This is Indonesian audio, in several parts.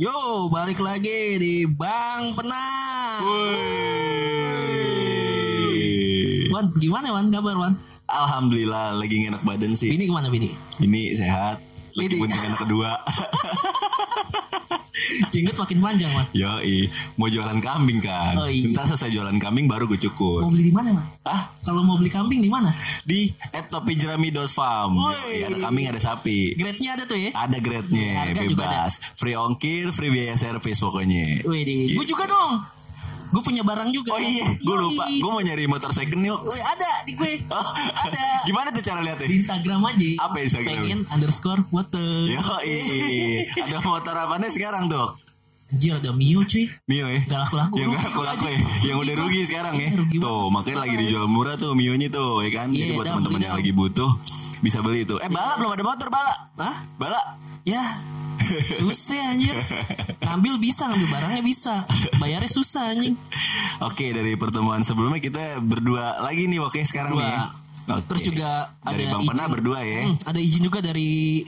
Yo, balik lagi di Bang Penang. Wan, gimana Wan? Kabar Wan? Alhamdulillah lagi enak badan sih. Bini ke mana Bini? Ini sehat. Lagi bunting anak kedua. Jenggot makin panjang Wan. Yoi, mau jualan kambing kan. Oh, iya. Ntar selesai jualan kambing baru gue Mau cukur. beli di mana Wan? Ah, Kalau mau beli kambing di mana? di etopijerami.farm. Woi. Yoi, Ada kambing, ada sapi. Grade-nya ada tuh ya. Ada grade-nya, bebas. Free ongkir, free biaya servis pokoknya. Wih. Gue juga dong. Gue punya barang juga. Oh iya, gue lupa. Gue mau nyari motor second yuk. Wih, ada di gue. Oh, Ada. Gimana tuh cara Di lihatnya? Instagram aja. Apa Instagram? Pengen underscore water. Yoi, ada motor apa nih sekarang dok? Anjir ada Mio cuy. Mio ya? Gak laku-laku. Yang gak laku-laku ya Yang udah rugi sekarang ya Iya, rugi Tuh makanya lagi dijual murah tuh Mio-nya tuh ya kan Jadi Iya, buat teman-teman yang lagi butuh Bisa beli tuh Eh Bala belum ada motor Bala. Hah? Bala. Ya. Susah anjir Ngambil bisa Ngambil barangnya bisa. Bayarnya susah anjing. Oke dari pertemuan sebelumnya kita berdua lagi nih Oke sekarang Dua. nih. Ya Oke. Terus juga Dari ada Bang izin. berdua ya. Hmm, Ada izin juga dari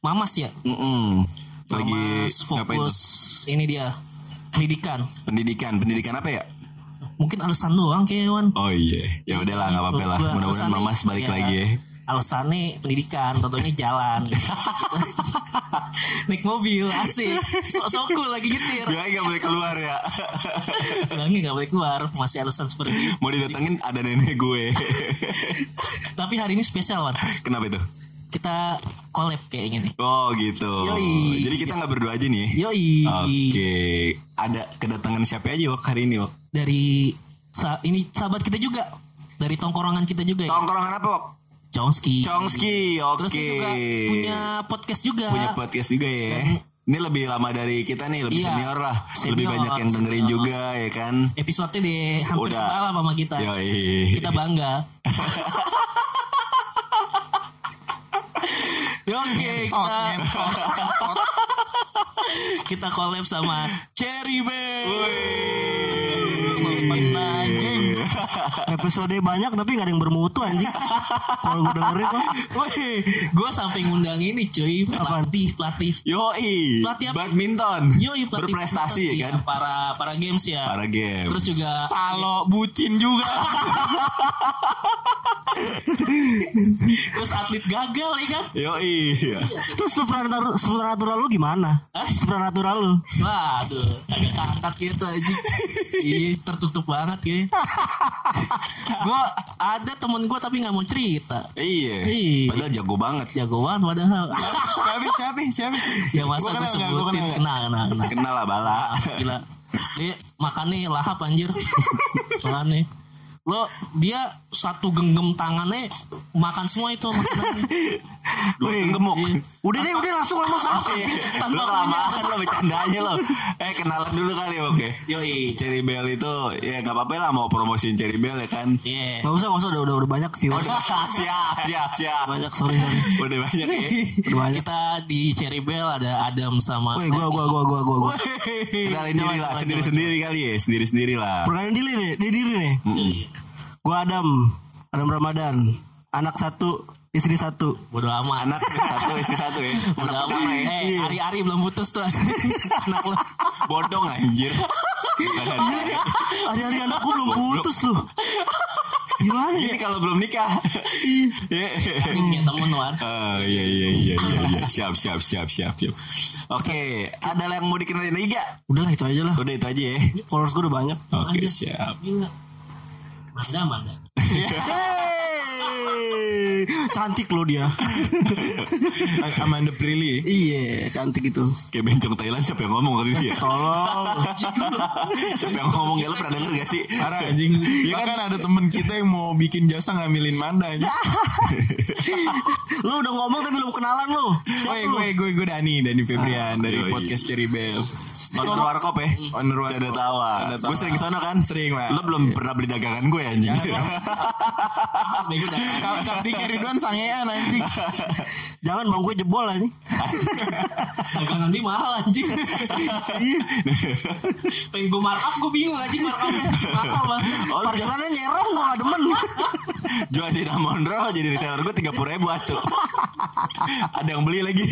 Mamas ya? Mm-mm. Lagi Mamas fokus? Ini dia Pendidikan. Pendidikan. Pendidikan apa ya? Mungkin alasan doang kayak Wan. Oh iya. Ya udahlah nggak apa-apa lah. Gua Mudah-mudahan Mamas balik ya, lagi ya Alasannya pendidikan Tentunya jalan Naik mobil asik Sok-sok cool lagi nyetir Bilangnya nggak boleh keluar ya Bilangnya gak boleh keluar Masih alasan seperti itu Mau didatengin ada nenek gue Tapi hari ini spesial Wan Kenapa itu? Kita collab kayak gini Oh gitu. Yoi. Jadi kita nggak berdua aja nih. Yoi Oke. Ada kedatangan siapa aja Wak hari ini Wak? Dari sa- Ini sahabat kita juga Dari tongkorongan kita juga ya Tongkrongan apa Wak? Chongski Chongski. Oke. Terus dia juga punya podcast juga Punya podcast juga ya. Ini lebih lama dari kita nih, lebih Iya. senior lah. Senior, lebih banyak yang dengerin senior. juga ya kan. Episode deh hampir Udah. kepala sama kita Yoi. Kita bangga Oke kita Kita collab sama Cherry anjing episode banyak tapi gak ada yang bermutu anjing kalau gue dengerin kok Wih, gue sampai ngundang ini cuy pelatih pelatih Yoi. Pelatih apa? Badminton. Yoi pelatih Berprestasi ya iya, kan. para para games ya Para game. terus juga Salo bucin juga terus atlet gagal ya kan Yoi. terus supranatural, supranatural lu gimana Hah? supranatural lu Waduh, agak kakak gitu aja. Ih, tertutup banget ya. gue ada temen gue tapi nggak mau cerita. Iya. Iya. Padahal jago banget. Jagoan padahal. siapa siapa siapa ya masa Gua gue kenal nggak? Gua sebutin kenal kenal kenal kenal. Kenal lah Bala. Gila. Dia makannya lahap anjir. Makannya. Lo dia satu genggam tangannya makan semua itu makanannya. Dua gemuk. Iya. udah deh udah langsung ngomong Oke, Tanpa lo kelamaan lo bercandanya lo. Eh kenalan dulu kali oke. Yoi. Cherry Bell itu ya nggak apa-apa lah mau promosiin Cherry Bell ya kan. Iya. Gak usah gak usah udah udah, udah banyak view Udah siap siap siap. banyak sorry sorry Udah banyak ya. udah banyak Kita di Cherry Bell ada Adam sama Woi gua gua gua gua gua gua Kenalin diri lah sendiri sendiri kali ya sendiri sendiri lah. perkenalin diri nih di diri nih gua Adam Adam Ramadan anak satu istri satu Bodo amat. Anak satu istri satu ya. Bodo Anak amat. ya. Eh, hari-hari belum putus tuh. Anak lo. Bodong anjir. hari-hari anak gua belum putus lu gimana ya Ini kalau belum nikah. Iya. Ini punya temen Wan. Oh iya iya iya iya iya. Siap siap siap siap siap. Oke, ada yang mau dikenalin lagi gak? udahlah itu aja lah Udah itu aja ya. followers gua udah banyak Oke Ada. siap. Gila. Manda, manda. Cantik loh dia. Amanda Prilly iya, cantik itu. Kayak bencong Thailand siapa yang ngomong kali itu ya? Tolong. siapa yang ngomong ya lo pernah denger gak sih? Parah anjing Ya kan ada temen kita yang mau bikin jasa ngambilin Manda aja lu udah ngomong tapi belum kenalan lu. Gue gue gue gue Dani Dani Febrian dari yoi. podcast Cherry Bell Nonton warkop ya? Owner warkop. Canda tawa. Tawa. Gue sering ke sana kan? Sering, Pak. Lo belum pernah beli dagangan gue ya anjing? Kalau tapi Ridwan sangean anjing Jangan bang gue jebol aja. Dagangan dia mahal anjing. Pengen gue markup gue bingung anjing markupnya. Mahal banget. Oh, Parkirannya nyerong gue gak demen. jual si Mondro jadi reseller gue tiga puluh ribu atuh. Ada yang beli lagi.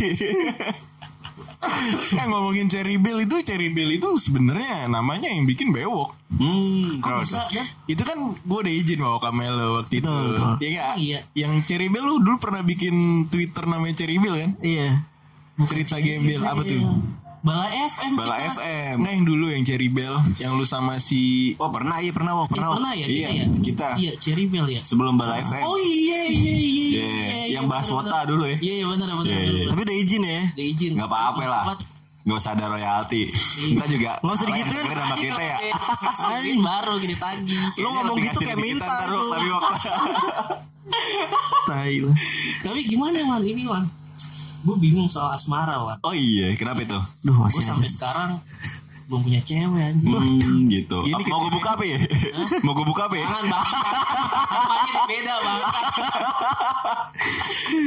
Eh ngomongin Cherry Bell itu Cherry Bell itu sebenarnya namanya yang bikin bewok. Hmm, Kok terus. bisa ya? Itu kan gue udah izin bawa Kamelo waktu itu. Betul, betul. Iya nggak? Iya. Yang Cherry Bell lu dulu pernah bikin Twitter namanya Cherry Bell kan? Iya. Cerita gembel apa tuh? Bala FM Bala kita. FM. Enggak yang dulu yang Cherry Bell yang lu sama si Oh pernah iya pernah Wok Iya, pernah. Wok. pernah ya kita iya, ya? Kita Iya, Cherry Bell ya. sebelum Bala FM. Oh iya iya iya. Iya, yang bahas benar, wota benar. dulu ya. Iya iya benar benar. Iya, iya. benar. Tapi udah izin ya. Ada izin. Gak apa-apa lah. Gak usah ada royalti. Kita juga Nggak usah digituin. dengerin sama kita ya. Anjing baru gini tagih. Lu ngomong gitu kayak kita minta. Tapi gimana man ini man? Gue bingung soal asmara man. Oh iya, kenapa itu? Duh Gue masih sampai sekarang belum punya cewek anjing. Hmm, gitu. Ini Apa, mau gue buka apa ya? mau gue buka apa ya? Jangan bang. Apanya beda bang.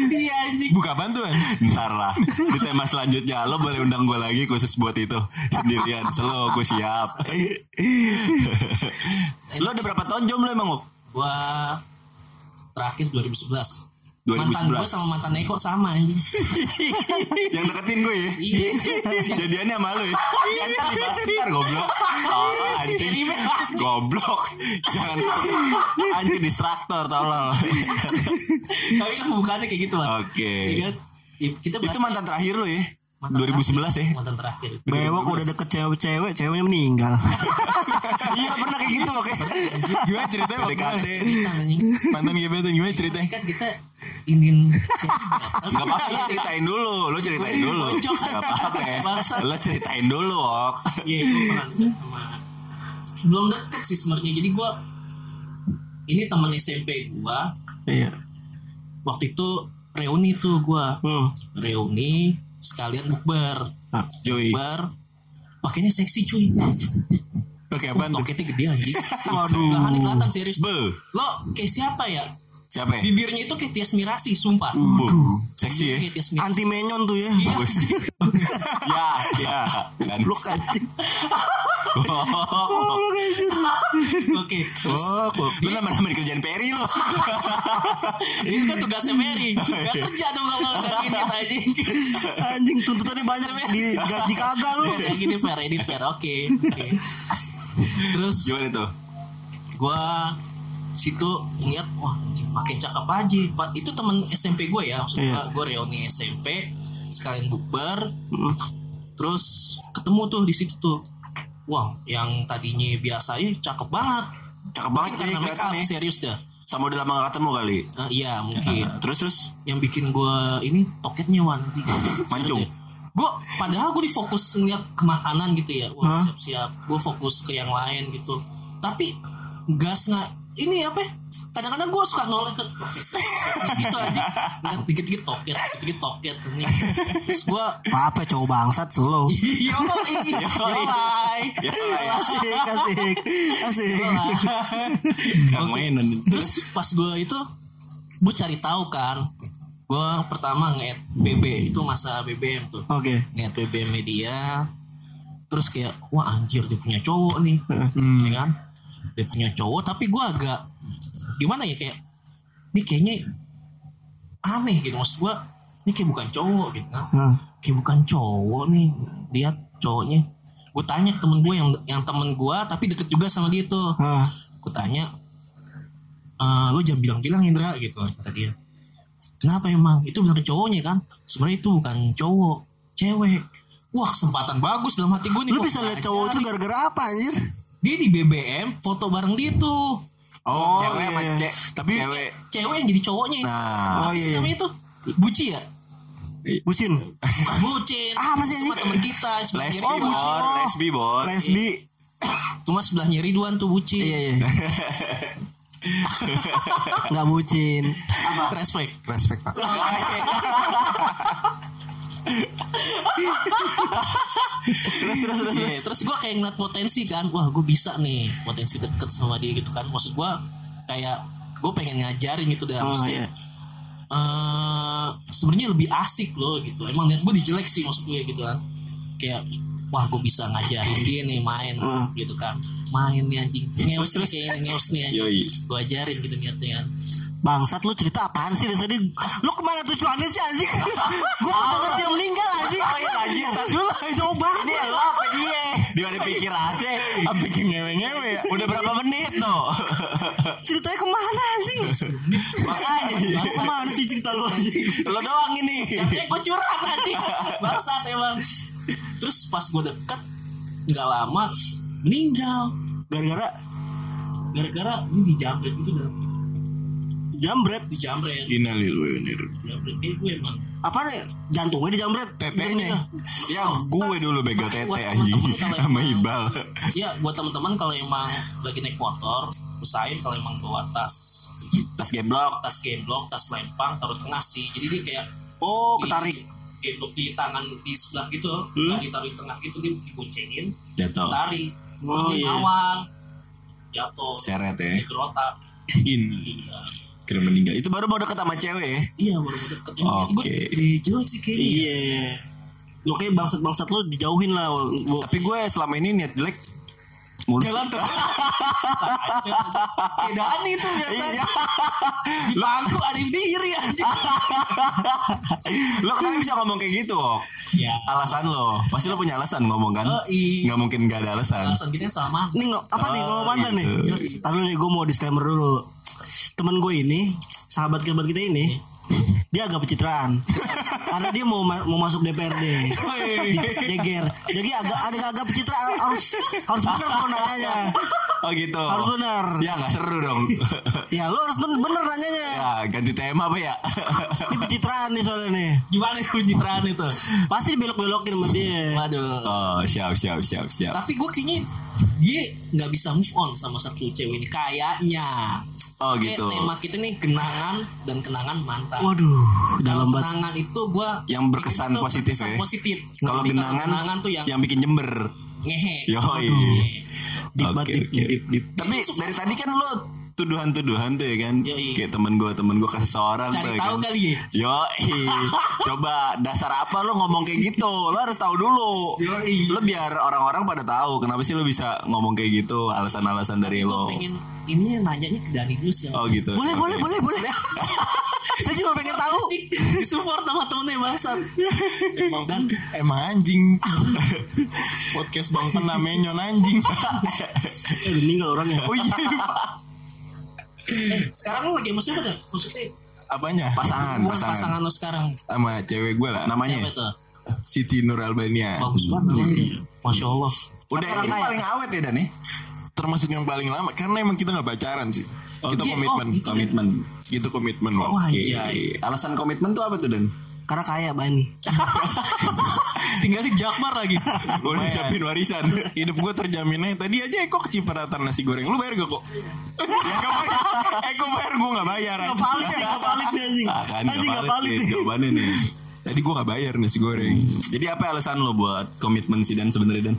Iya anjing. buka bantuan. Ntar lah Di tema selanjutnya Lo boleh undang gue lagi Khusus buat itu Sendirian Selo gue siap Lo udah berapa tahun jomblo emang? Gua terakhir 2011. 2011. Mantan gue sama mantan Eko sama anjing. Yang deketin gue ya? Iya. Jadiannya sama lo ya? Ntar dibahas ntar goblok. Oh anjing. Goblok. Jangan Anjing distraktor tolong. Tapi kan bukannya kayak gitu man. Oke. Iya kan? I- Kita Itu mantan terakhir lo ya Mantan 2011 ya. Mantan terakhir. Bewok udah deket cewek-cewek, ceweknya meninggal. Iya pernah kayak gitu oke Gimana ceritanya waktu PDKT mantan gebetan gimana ceritanya? Kan kita ingin Gak apa-apa lo ceritain dulu Lo ceritain dulu Bocok. Gak apa-apa ya. Lo ceritain dulu Wok Iya pernah sama belum deket sih sebenarnya jadi gue ini teman SMP gue Iya. waktu itu reuni tuh gue Hmm. reuni sekalian bukber. Ah, Yoi. bukber. Pakainya seksi cuy. Oke apaan tuh? toketnya gede anjing. Waduh. Belahannya kelihatan serius. Be. Lo kayak siapa ya Siapa ya? bibirnya itu kayak Tias Mirasi sumpah Bu, seksi ya. Anti menyon tuh ya. Bagus. ya, ya. Kan. Lu kacik. oke Oh, lu nama-nama di kerjaan Peri lo. ini kan tugasnya Mary gak kerja dong kalau nggak gini anjing Anjing tuntutannya banyak di gaji kagak lu. kayak gini fair edit fair oke oke. terus Gimana tuh? gue situ ngeliat wah makin cakep aja. Itu temen SMP gue ya maksud Iya. gue reuni SMP sekalian bukber. Terus ketemu tuh di situ tuh. Wah yang tadinya biasa ya cakep banget. Cakep banget karena make up nih. serius dah. Sama udah lama gak ketemu kali. Ah, iya mungkin. Terus terus? Yang bikin gue ini toketnya wan. Mancung. gue padahal gue difokus ngeliat ke makanan gitu ya. Wah Hah? siap siap gue fokus ke yang lain gitu. Tapi gas nggak ini apa ya? kadang-kadang gue suka noleh ke gitu aja. Ngeliat dikit-dikit toket dikit-dikit toket ini. Terus gue Apa cowok bangsat slow. yo yolai Ya, Asik, asik, asik. Kang mainan. terus pas gue itu gue cari tahu kan gue pertama nge BB itu masa BBM tuh. Oke. nge BBM media terus kayak wah anjir dia punya cowok nih. Ya kan dia punya cowok tapi gue agak gimana ya kayak ini kayaknya aneh gitu. Maksud gue ini kayak bukan cowok gitu kan. Hmm. kayak bukan cowok nih. Dia cowoknya gue tanya ke temen gue yang yang temen gue tapi deket juga sama dia tuh. Ah, gue tanya "Eh, lo jangan bilang-bilang Indra gitu kata dia. Kenapa emang? Itu bener cowoknya kan? Sebenarnya itu bukan cowok cewek. Wah kesempatan bagus dalam hati gue nih Lu bisa lihat cowok tuh gara-gara apa anjir? Dia di BBM foto bareng dia tuh Oh, Oh, cewek iya, sama iya. cek. Tapi cewek. cewek yang jadi cowoknya Nah, Oh, apa iya, iya. namanya tuh buci ya Bucin. Bucin Ah, masih cuma teman kita sebelah lesbi kiri bor, lesbi bor. Lesbi. cuma sebelahnya Ridwan tuh bucin Iya, iya. Enggak bucin. respect Respect pak. terus terus terus. Iya, terus gue kayak ngeliat potensi kan. Wah gue bisa nih potensi deket sama dia gitu kan. Maksud gue kayak gue pengen ngajarin gitu dah Oh maksudnya. iya. eh, sebenarnya lebih asik loh gitu. Emang niat gue dijelek sih maksud gue gitu kan. Kayak wah gue bisa ngajarin dia nih main Hmm. gitu kan. Main nih anjing. Ngeus nih kayak ngeus nih anjing. Yoi. gue ajarin gitu niatnya kan Bangsat lu cerita apaan sih dari tadi? Lu ke mana tujuannya sih anjing? Gua denger dia meninggal anjing. Oh iya anjir. Dulu coba. Ini lo apa dia? Di mana pikirannya? Apa bikin ngewe-ngewe ya? Udah berapa menit tuh? Ceritanya ke mana anjing? Makanya. Ke mana sih cerita lu anjing? Lo doang ini. Eh gue curhat anjing Bangsat emang Terus pas gue deket Gak lama Meninggal Gara-gara Gara-gara ini dijamret gitu dah jambret. Dijamret Innalillahi Jambret Kayak gue emang Apa nih? Jantungnya dijambret. Tetenya. Ya gue dulu begal tete anjing sama Ibal. Ya buat teman-teman kalau emang lagi naik motor Usahain kalau emang bawa tas Tas geblok. Tas gemblok, tas lempang, taruh tengah sih Jadi dia kayak Oh, di- ketarik. Gemblok di tangan di sebelah gitu Hmm? Ditaruh di tengah gitu Dia diboncengin Jatuh. Tarik Terus Oh, dia iya. ngawang Jatuh Seret ya. Di kerotak Ini Iya. Kira meninggal. Itu baru mau deket sama cewek ya? Iya baru mau deket Oke. Di jelek sih kayaknya Iya. Lu kayak bangsat-bangsat lu dijauhin lah. Tapi gue selama ini niat jelek mulus. Jalan terus Bedaan itu biasanya Di bangku ada diri anjing lo kenapa bisa ngomong kayak gitu? Ok? Ya Alasan lo, pasti lo punya alasan ngomong kan? Oh, iya. Nggak mungkin nggak ada alasan. Alasan kita sama Nih apa nih Oh, ngomong mantan nih? gitu. Taruh nih gue mau disclaimer dulu. Temen gue ini, sahabat kerabat kita ini, dia agak pencitraan. Karena dia mau ma- mau masuk DPRD. Jeger. Jadi agak ada agak pencitraan harus harus benar nanyanya. Oh gitu. Harus benar. Ya nggak seru dong. Ya lo harus bener, bener nanyanya. ya ganti tema apa ya? Ini pencitraan nih soalnya nih. Gimana pencitraan itu Pasti dibelok-belokin sama dia. Waduh oh siap siap siap siap. Tapi gue kayaknya Dia nggak bisa move on sama satu cewek ini Kayaknya Oh Kayak gitu. tema kita nih kenangan dan kenangan mantan Waduh, dalam banget. kenangan itu gue Yang berkesan positif ya? positif Kalau Tapi genangan, kenangan tuh yang, yang bikin jember. ngehe Yoi. Deep Oke, oke. deep, deep. Tapi dari tadi kan lo tuduhan-tuduhan tuh ya kan Yoi. kayak temen gue temen gue ke seseorang Cari tuh ya tahu kan. kali ya? yo coba dasar apa lo ngomong kayak gitu lo harus tahu dulu Yoi. lo biar orang-orang pada tahu kenapa sih lo bisa ngomong kayak gitu alasan-alasan dari Gue lo pengen ini nanyanya ke Dani dulu sih oh gitu Boleh, Oke. boleh, boleh, boleh. Saya juga pengen tahu. Disupport sama temennya bangsat Emang, Dan emang anjing Podcast Bang Pena menyon anjing Eh, udah meninggal orangnya. Oh iya eh, sekarang lu lagi sama siapa dah? Maksudnya Apanya? pasangan bukan pasangan. pasangan lo sekarang. Sama cewek gue lah. Namanya? Siapa itu? Siti Nur Albania. Bagus banget namanya. Masya Allah. Udah ini paling awet ya Dan ya Termasuk yang paling lama Karena emang kita gak pacaran sih. Kita iya, komitmen. oh, gitu ya. komitmen. Gitu komitmen Bang. Wah, oke. anjay. alasan komitmen tuh apa tuh Dan Karena kaya Bani. Tinggal di Jakmar lagi gue udah siapin warisan Hidup gue terjamin aja Tadi aja Eko kecipratan nasi goreng Lu bayar gak kok? ya gak bayar Eko bayar gue gak bayar Gak anjing. valid nih, gak valid nih anjing. Ah, kan Anjing gak gak valid nih jawabannya nih Tadi gue gak bayar nasi goreng jadi apa alasan lo buat komitmen si Dan sebenarnya Dan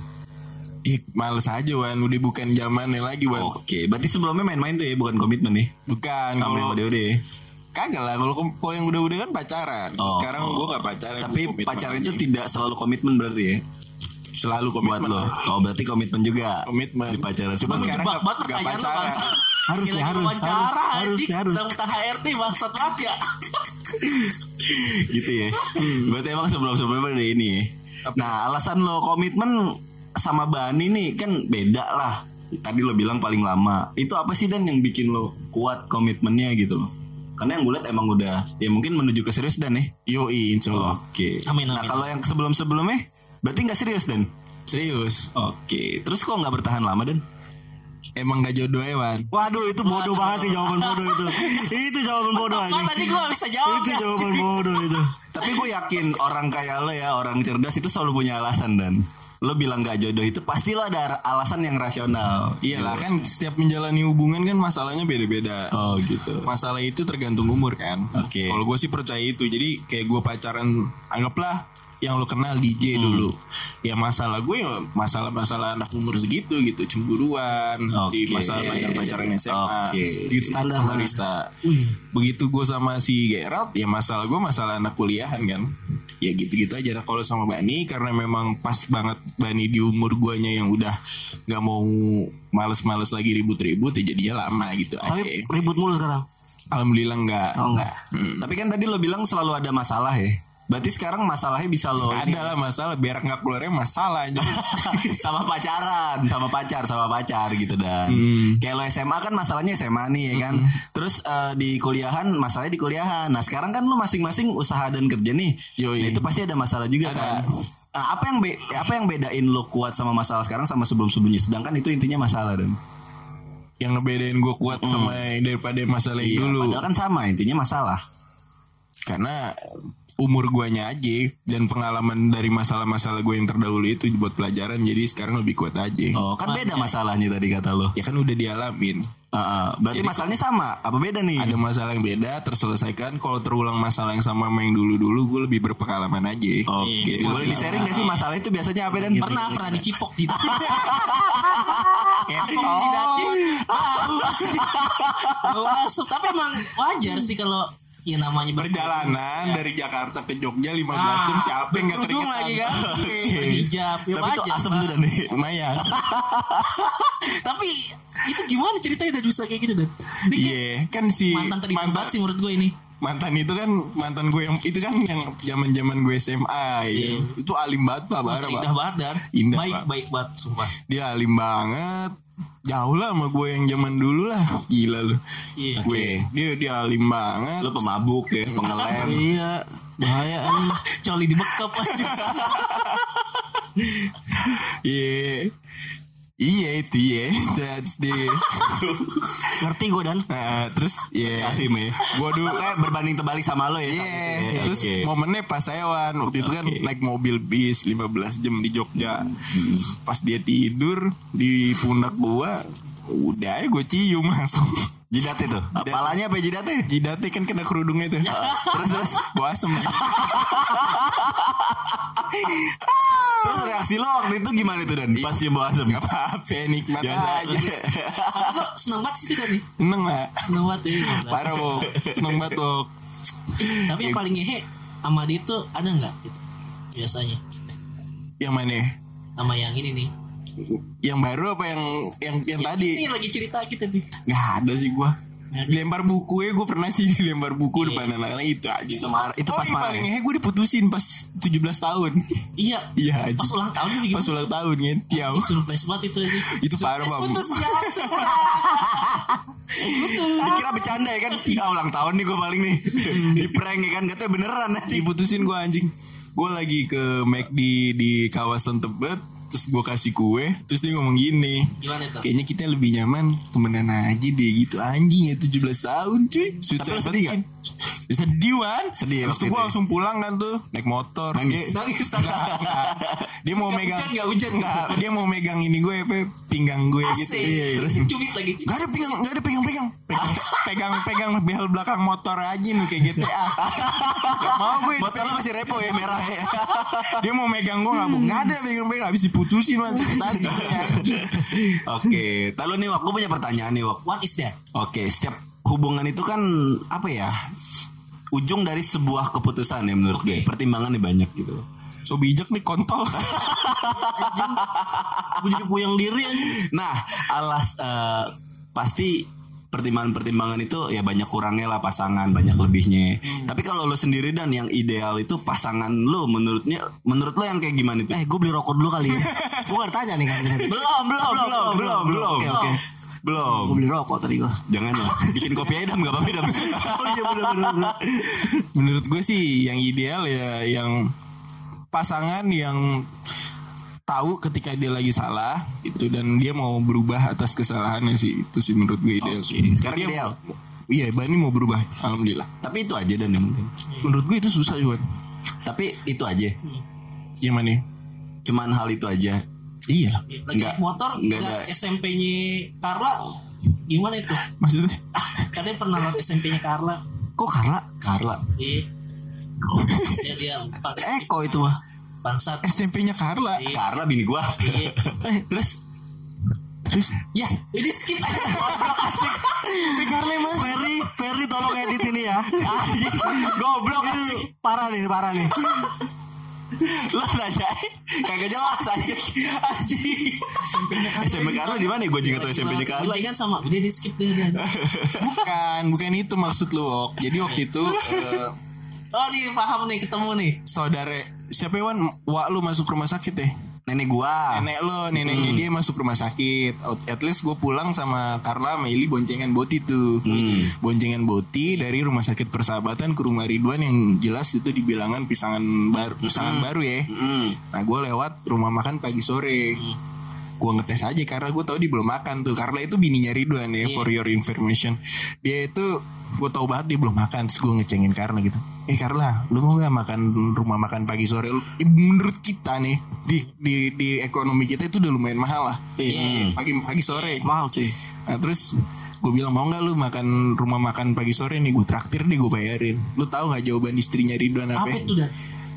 Ih males aja Wan Udah bukan zamannya lagi Wan Oke, berarti sebelumnya main-main tuh ya, bukan komitmen nih. Bukan kalau DOD. Kagak lah kalau kalau yang udah-udah kan pacaran. Oh, Sekarang oh. gue gak pacaran. Tapi pacaran aja. itu tidak selalu komitmen berarti ya. selalu Buat komitmen. lo. Oh, berarti komitmen juga. Komitmen. Di pacaran. Cuma sekarang gak, gak lo pacaran. Harus nih, harus, harus, harus, harus. Tentang HRT bangsat banget ya gitu ya. Berarti emang sebelum-sebelumnya ada ini ya. Nah, alasan lo komitmen sama Bani nih kan beda lah. Tadi lo bilang paling lama. Itu apa sih Dan yang bikin lo kuat komitmennya gitu loh? Karena yang gue liat emang udah ya mungkin menuju ke serius Dan ya. Yoi insya Allah. Oke. Amin, Nah amin. kalau yang sebelum-sebelumnya berarti nggak serius Dan? Serius. Oke. Terus kok nggak bertahan lama Dan? Emang gak jodoh Ewan. Waduh itu bodoh banget sih jawaban bodoh itu. Itu jawaban bodoh anjing. tadi gue gak bisa jawab Itu ya jawaban bodoh itu. Tapi gue yakin orang kayak lo ya orang cerdas itu selalu punya alasan Dan. Lo bilang gak jodoh itu pasti lo ada alasan yang rasional. Iyalah kan setiap menjalani hubungan kan masalahnya beda-beda. Oh gitu. Masalah itu tergantung umur kan. Oke. Kalau gue sih percaya itu. Jadi kayak gue pacaran anggaplah yang lo kenal DJ dulu. Ya masalah gue ya masalah-masalah anak umur segitu gitu, cemburuan, si Oke. masalah pacar-pacaran SMA, Oke. gitu Standar. barista. Begitu gue sama si Gerald, ya masalah gue masalah anak kuliahan kan. Ya gitu-gitu aja. Nah, kalau sama Bani karena memang pas banget Bani di umur guanya yang udah nggak mau males-males lagi ribut-ribut ya jadinya lama gitu aja. Tapi ribut mulu sekarang. Alhamdulillah enggak. Oh enggak. Tapi kan tadi lo bilang selalu ada masalah ya. Berarti sekarang masalahnya bisa lo Ada lah masalah biar nggak keluarnya masalah aja. sama pacaran, sama pacar, sama pacar gitu dan. Kayak lo SMA kan masalahnya SMA nih ya kan. Terus eh, di kuliahan masalahnya di kuliahan. Nah, sekarang kan lo masing-masing usaha dan kerja nih. Yoi. Nah, itu pasti ada masalah juga kan. Nah, apa yang be- apa yang bedain lo kuat sama masalah sekarang sama sebelum-sebelumnya? Sedangkan itu intinya masalah dan. yang ngebedain gue kuat sama yang daripada masalah yang Iya, dulu. padahal kan sama intinya masalah. Karena umur guanya aja dan pengalaman dari masalah-masalah gue yang terdahulu itu buat pelajaran jadi sekarang lebih kuat aja. Oh, kan beda masalahnya tadi kata lo. Ya kan udah dialamin. Heeh, berarti masalahnya sama. Apa beda nih? Ada masalah yang beda terselesaikan. Kalau terulang masalah yang sama sama yang dulu-dulu gue lebih berpengalaman aja. Oke, Iya, boleh di sharing gak sih masalah itu biasanya apa dan Pernah pernah dicipok jidat. Ngepok Oh. jidatnya. Bau asap. Tapi emang wajar sih kalau ya namanya Perjalanan dari Jakarta ke Jogja 15 Ah, jam siapa yang gak berkerudung keringetan? lagi kan? Berhijab. Ya Tapi itu asem tuh dan. Lumayan. Tapi itu gimana ceritanya dan bisa kayak gitu dan? Iya, kan si mantan tadi mantan, sih menurut gue ini. mantan itu kan mantan gue yang itu kan yang zaman zaman gue SMA ya. itu alim banget pak parah Indah banget dan Indah, baik Pak. baik banget sumpah. dia alim banget jauh lah sama gue yang zaman dulu lah. Gila lu. Iya. gue dia dia alim banget. Lo pemabuk ya, pengelem. Iya, bahaya. Coli di bekap. Iya iya itu iya that's the Ngerti gue dan. nah terus ya Alim ya. gue dulu Kayak berbanding terbalik sama lo ya. Iya, saat itu ya. terus Oke. momennya pas saya Wan waktu itu kan naik mobil bis 15 jam di Jogja. Pas dia tidur di pundak gua, udah ya gue cium langsung. Jidat itu. Apalanya apa jidatnya? Jidatnya kan kena kerudungnya tuh. terus terus gua asem. Terus reaksi lo waktu itu gimana itu dan? Pas cium bau asem. Gak apa-apa, nikmat Biasa aja. seneng banget sih itu kan nih. Seneng lah. Seneng banget ya. Parah, Bok. Seneng banget, Bok. Tapi yang paling ngehe sama dia tuh ada nggak gitu? Biasanya Yang mana? sama yang ini nih. Yang baru apa yang yang yang tadi? Ini lagi cerita kita nih. Gak ada sih gua. Dilempar buku ya gue pernah sih dilempar buku depan anak-anak itu aja. Itu marah- itu oh, pas marah paling ya? gue diputusin pas 17 tahun. Iya. Iya aja. Pas ulang tahun juga Pas ulang tahun ya, tiaw. Surprise banget itu aja. Itu parah, Bang. Putus ya. Dikira bercanda ya kan? Ya ulang tahun nih gue paling nih. Di prank ya kan? Katanya beneran nanti. Diputusin gue anjing. Gue lagi ke McD di kawasan Tebet, terus gue kasih kue, terus dia ngomong gini. Kayaknya kita lebih nyaman temenan aja deh gitu anjing ya 17 tahun cuy. Lu sedih kan? Sedih Wan. Sedih Terus gue langsung pulang kan tuh naik motor. Nangis? Dia, Nangis. Dia mau Nggak megang hujan, nggak hujan. Enggak, dia mau megang ini gue apa pinggang gue gitu. Asik. Terus cubit lagi. Gak ada pegang, gak ada pegang-pegang. Pegang, pegang behel belakang motor aja nih kayak GTA. Gak mau gue. Motor lo masih repo ya merah ya. Dia mau megang gue gak mau. Gak ada pegang-pegang. Habis diputusin man sakit hati. Oke, lalu nih Wak, gue punya pertanyaan nih Wak. What is that? Oke, setiap hubungan itu kan apa ya? Ujung dari sebuah keputusan ya menurut gue. Pertimbangannya banyak gitu. So bijak nih kontol. Gue jadi puyeng diri anjing. Nah, alas eh, pasti pertimbangan-pertimbangan itu ya banyak kurangnya lah pasangan, banyak lebihnya. Tapi kalau lo sendiri dan yang ideal itu pasangan lo menurutnya menurut lo yang kayak gimana itu? Eh, gue beli rokok dulu kali ya. gue tanya nih kan. belum, belum, belum, belum, belum. Oke, oke. Belum. Gue beli rokok tadi gue. Jangan ya. Bikin kopi aja dam, gak apa-apa dam. Oh iya bener bener. bener. Menurut gue sih yang ideal ya yang pasangan yang tahu ketika dia lagi salah itu dan dia mau berubah atas kesalahannya sih itu sih menurut gue ideal sih. Sekarang Dia ideal. Iya, Bani mau berubah. Alhamdulillah. Tapi itu aja dan yang mungkin. Menurut gue itu susah juga. Tapi itu aja. Gimana? Cuman hal itu aja. Iya. Lagi Enggak. motor Enggak enggak. SMP-nya Carla gimana itu? Maksudnya? Katanya pernah lihat SMP-nya Carla. Kok Carla? Carla. Iya. Ya dia Eko itu mah. bangsat. SMP-nya Carla. Iya. Carla bini gua. Iya. Eh, terus Terus Yes, ini skip aja. Carla mas. Ferry, Ferry tolong edit ini ya. goblok Ini parah nih, parah nih. Lo nanya kagak jelas aja. Anjing. SMP Carla di mana? Gue juga tahu SMP Carla. Kunci kan sama Udah di skip deh dia. Bukan, bukan itu maksud lu, Ok. Jadi waktu itu eh, Oh nih paham nih ketemu nih saudara siapa Wan? Wak lu masuk rumah sakit ya? Nenek gua. Nenek lo, neneknya dia masuk rumah sakit. At least gue pulang sama Carla, Ili boncengan Boti tuh. Boncengan Boti dari rumah sakit persahabatan ke rumah Ridwan yang jelas itu dibilangan pisangan baru, pisangan baru ya. Hmm. Nah gue lewat rumah makan pagi sore. Gue ngetes aja karena gue tahu dia belum makan tuh. Carla itu bininya Ridwan ya, for your information. Dia itu gue tau banget dia belum makan. Terus gue ngecengin Carla gitu. Eh Carla, lu mau gak makan rumah makan pagi sore? Lu- eh, menurut kita nih di di di ekonomi kita itu udah lumayan mahal lah. Iya. Pagi pagi sore. Mahal cuy. Nah terus gue bilang mau nggak lu makan rumah makan pagi sore nih gue traktir deh gue bayarin. Lu tahu nggak jawaban istrinya Ridwan apa? Apa itu dah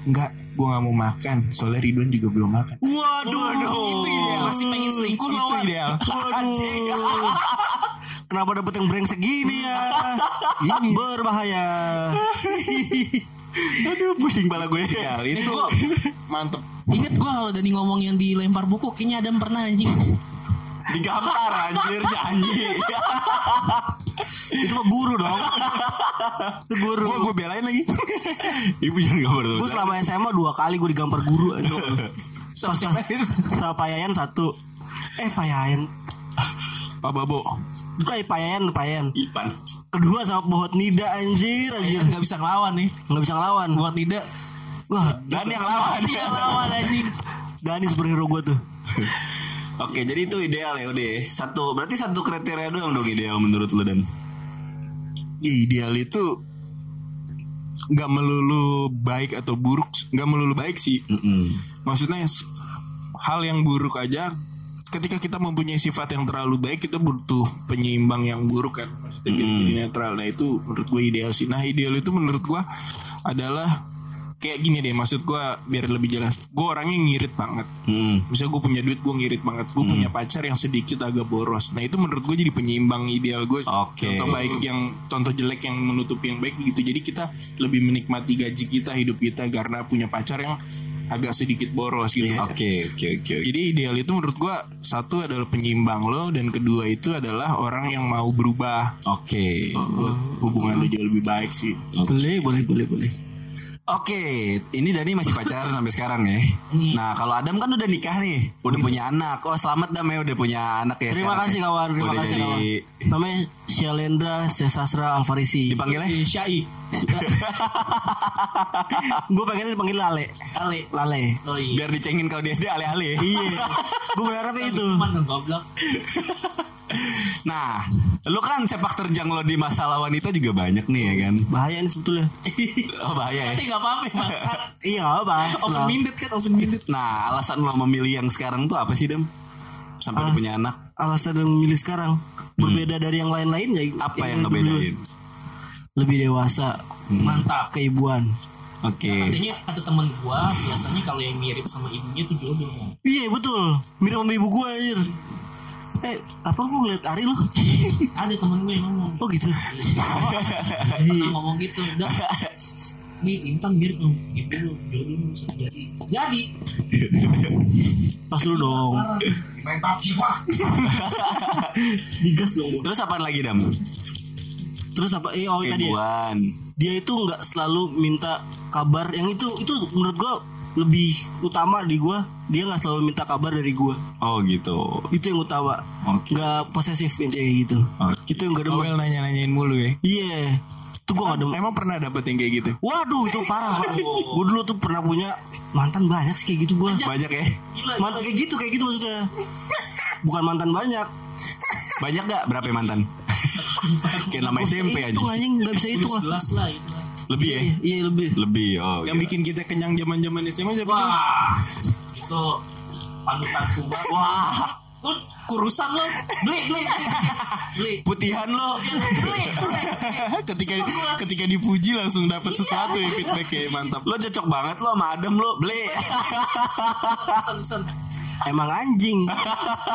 Enggak, gue nggak mau makan. Soalnya Ridwan juga belum makan. Waduh, itu ideal. Masih pengen selingkuh itu lo Wan. ideal. Waduh. Kenapa dapet yang brengsek gini ya? Ini. Berbahaya. Aduh pusing pala gue ya. Itu gua- mantep. Ingat gue kalau Dani ngomong yang dilempar buku Kayaknya Adam pernah anjing Digampar anjir janji. Itu mah guru dong. Itu guru. Gue gue belain lagi. Ibu jangan gambar terus. Gue selama SMA dua kali gue digampar guru. Pas sama, sama Pak Yayan satu. Eh Pak Yayan. Pak Babo. Bukan eh, Pak Yayan, Pak Yayan. Ipan. Kedua sama Bohot Nida anjir anjir. Nggak bisa ngelawan nih Nggak bisa ngelawan. Buat tidak Wah, Dan yang lawan. Dia ngelawan anjing Dani superhero gue tuh. Oke, jadi itu ideal ya udah. ya. Satu, berarti satu kriteria doang dong ideal menurut lu dan. Ideal itu nggak melulu baik atau buruk, nggak melulu baik sih. Maksudnya s- hal yang buruk aja ketika kita mempunyai sifat yang terlalu baik kita butuh penyeimbang yang buruk kan maksudnya jadi netral nah itu menurut gue ideal sih nah ideal itu menurut gue adalah kayak gini deh maksud gue biar lebih jelas gue orangnya ngirit banget Hmm. misalnya gue punya duit gue ngirit banget gue punya pacar yang sedikit agak boros nah itu menurut gue jadi penyeimbang ideal gue. Oke. contoh baik yang contoh jelek yang menutupi yang baik gitu jadi kita lebih menikmati gaji kita hidup kita karena punya pacar yang agak sedikit boros gitu Oke, oke, oke. oke. jadi ideal itu menurut gua satu adalah penyeimbang lo dan kedua itu adalah orang yang mau berubah Oke. hubungan lo jauh lebih baik sih. Boleh, boleh, boleh, boleh. Oke, ini Dani masih pacaran sampai sekarang ya. Nah, kalau Adam kan udah nikah nih, udah punya anak. Oh, selamat Dam ya udah punya anak ya. Terima sekarang kasih ya. kawan, terima Udah kasih jadi- kawan. Namanya Syalendra Sesasra Alfarisi. Dipanggilnya? Syai Gue pengen dipanggil Lale. Ale Lale. Oh iya Biar dicengin kalau di SD ale-ale. Iya. Gue berharapnya itu. Goblok Nah, lu kan sepak terjang lo di masalah wanita juga banyak nih ya kan. Bahaya nih sebetulnya. Oh bahaya ya. Tapi gak apa-apa ya bangsa Iya apa? Open minded kan open minded Nah, alasan lo memilih yang sekarang tuh apa sih, Dam? Sampai Alas- punya anak. Alasan yang memilih sekarang berbeda dari yang lain-lain ya. Apa yang dulu ngebedain? Lebih dewasa, Mantap keibuan. Oke. Adanya ada teman gua biasanya kalau yang mirip sama ibunya tuh jodoh. Iya betul. Mirip sama ibu gue anjir. Eh, apa mau ngeliat Ari lo? Ada temen gue yang ngomong. Oh gitu. Pernah ngomong gitu. Udah. Nih Intan mirip dong. Ibu lu jodoh bisa jadi. Jadi. Pas dulu dong. Main PUBG pak. Digas dong. Terus apa lagi, Dam? Terus apa? Eh, oh tadi ya. Dia itu nggak selalu minta kabar. Yang itu itu menurut gua lebih utama di gua. Dia nggak selalu minta kabar dari gua. Oh gitu. Itu yang utama. Oke. Nggak posesif intinya gitu. Oke. Itu yang gak demen. Noel nanya-nanyain mulu ya. Iya. Itu gua gak demen. Emang pernah dapet yang kayak gitu? Waduh itu parah Pak. Gue dulu tuh pernah punya mantan banyak sih kayak gitu gue Banyak ya? Gila. Man kayak gitu kayak gitu maksudnya Bukan mantan banyak Banyak gak berapa mantan? Kayak nama SMP aja. Itu anjing gak bisa itu lah Jelas lah itu. Lebih ya? Iya, Iya lebih Lebih. Oh. Yang gitu. bikin kita kenyang zaman-zaman SMA siapa? tuh? Wah. Itu panutan gua. Wah, Lu kurusan lo. Beli beli. beli. Putihan lo. Beli. beli. ketika ketika dipuji langsung dapat sesuatu ya feedback ya mantap. Lo cocok banget lo sama Adam lo. Beli. Emang anjing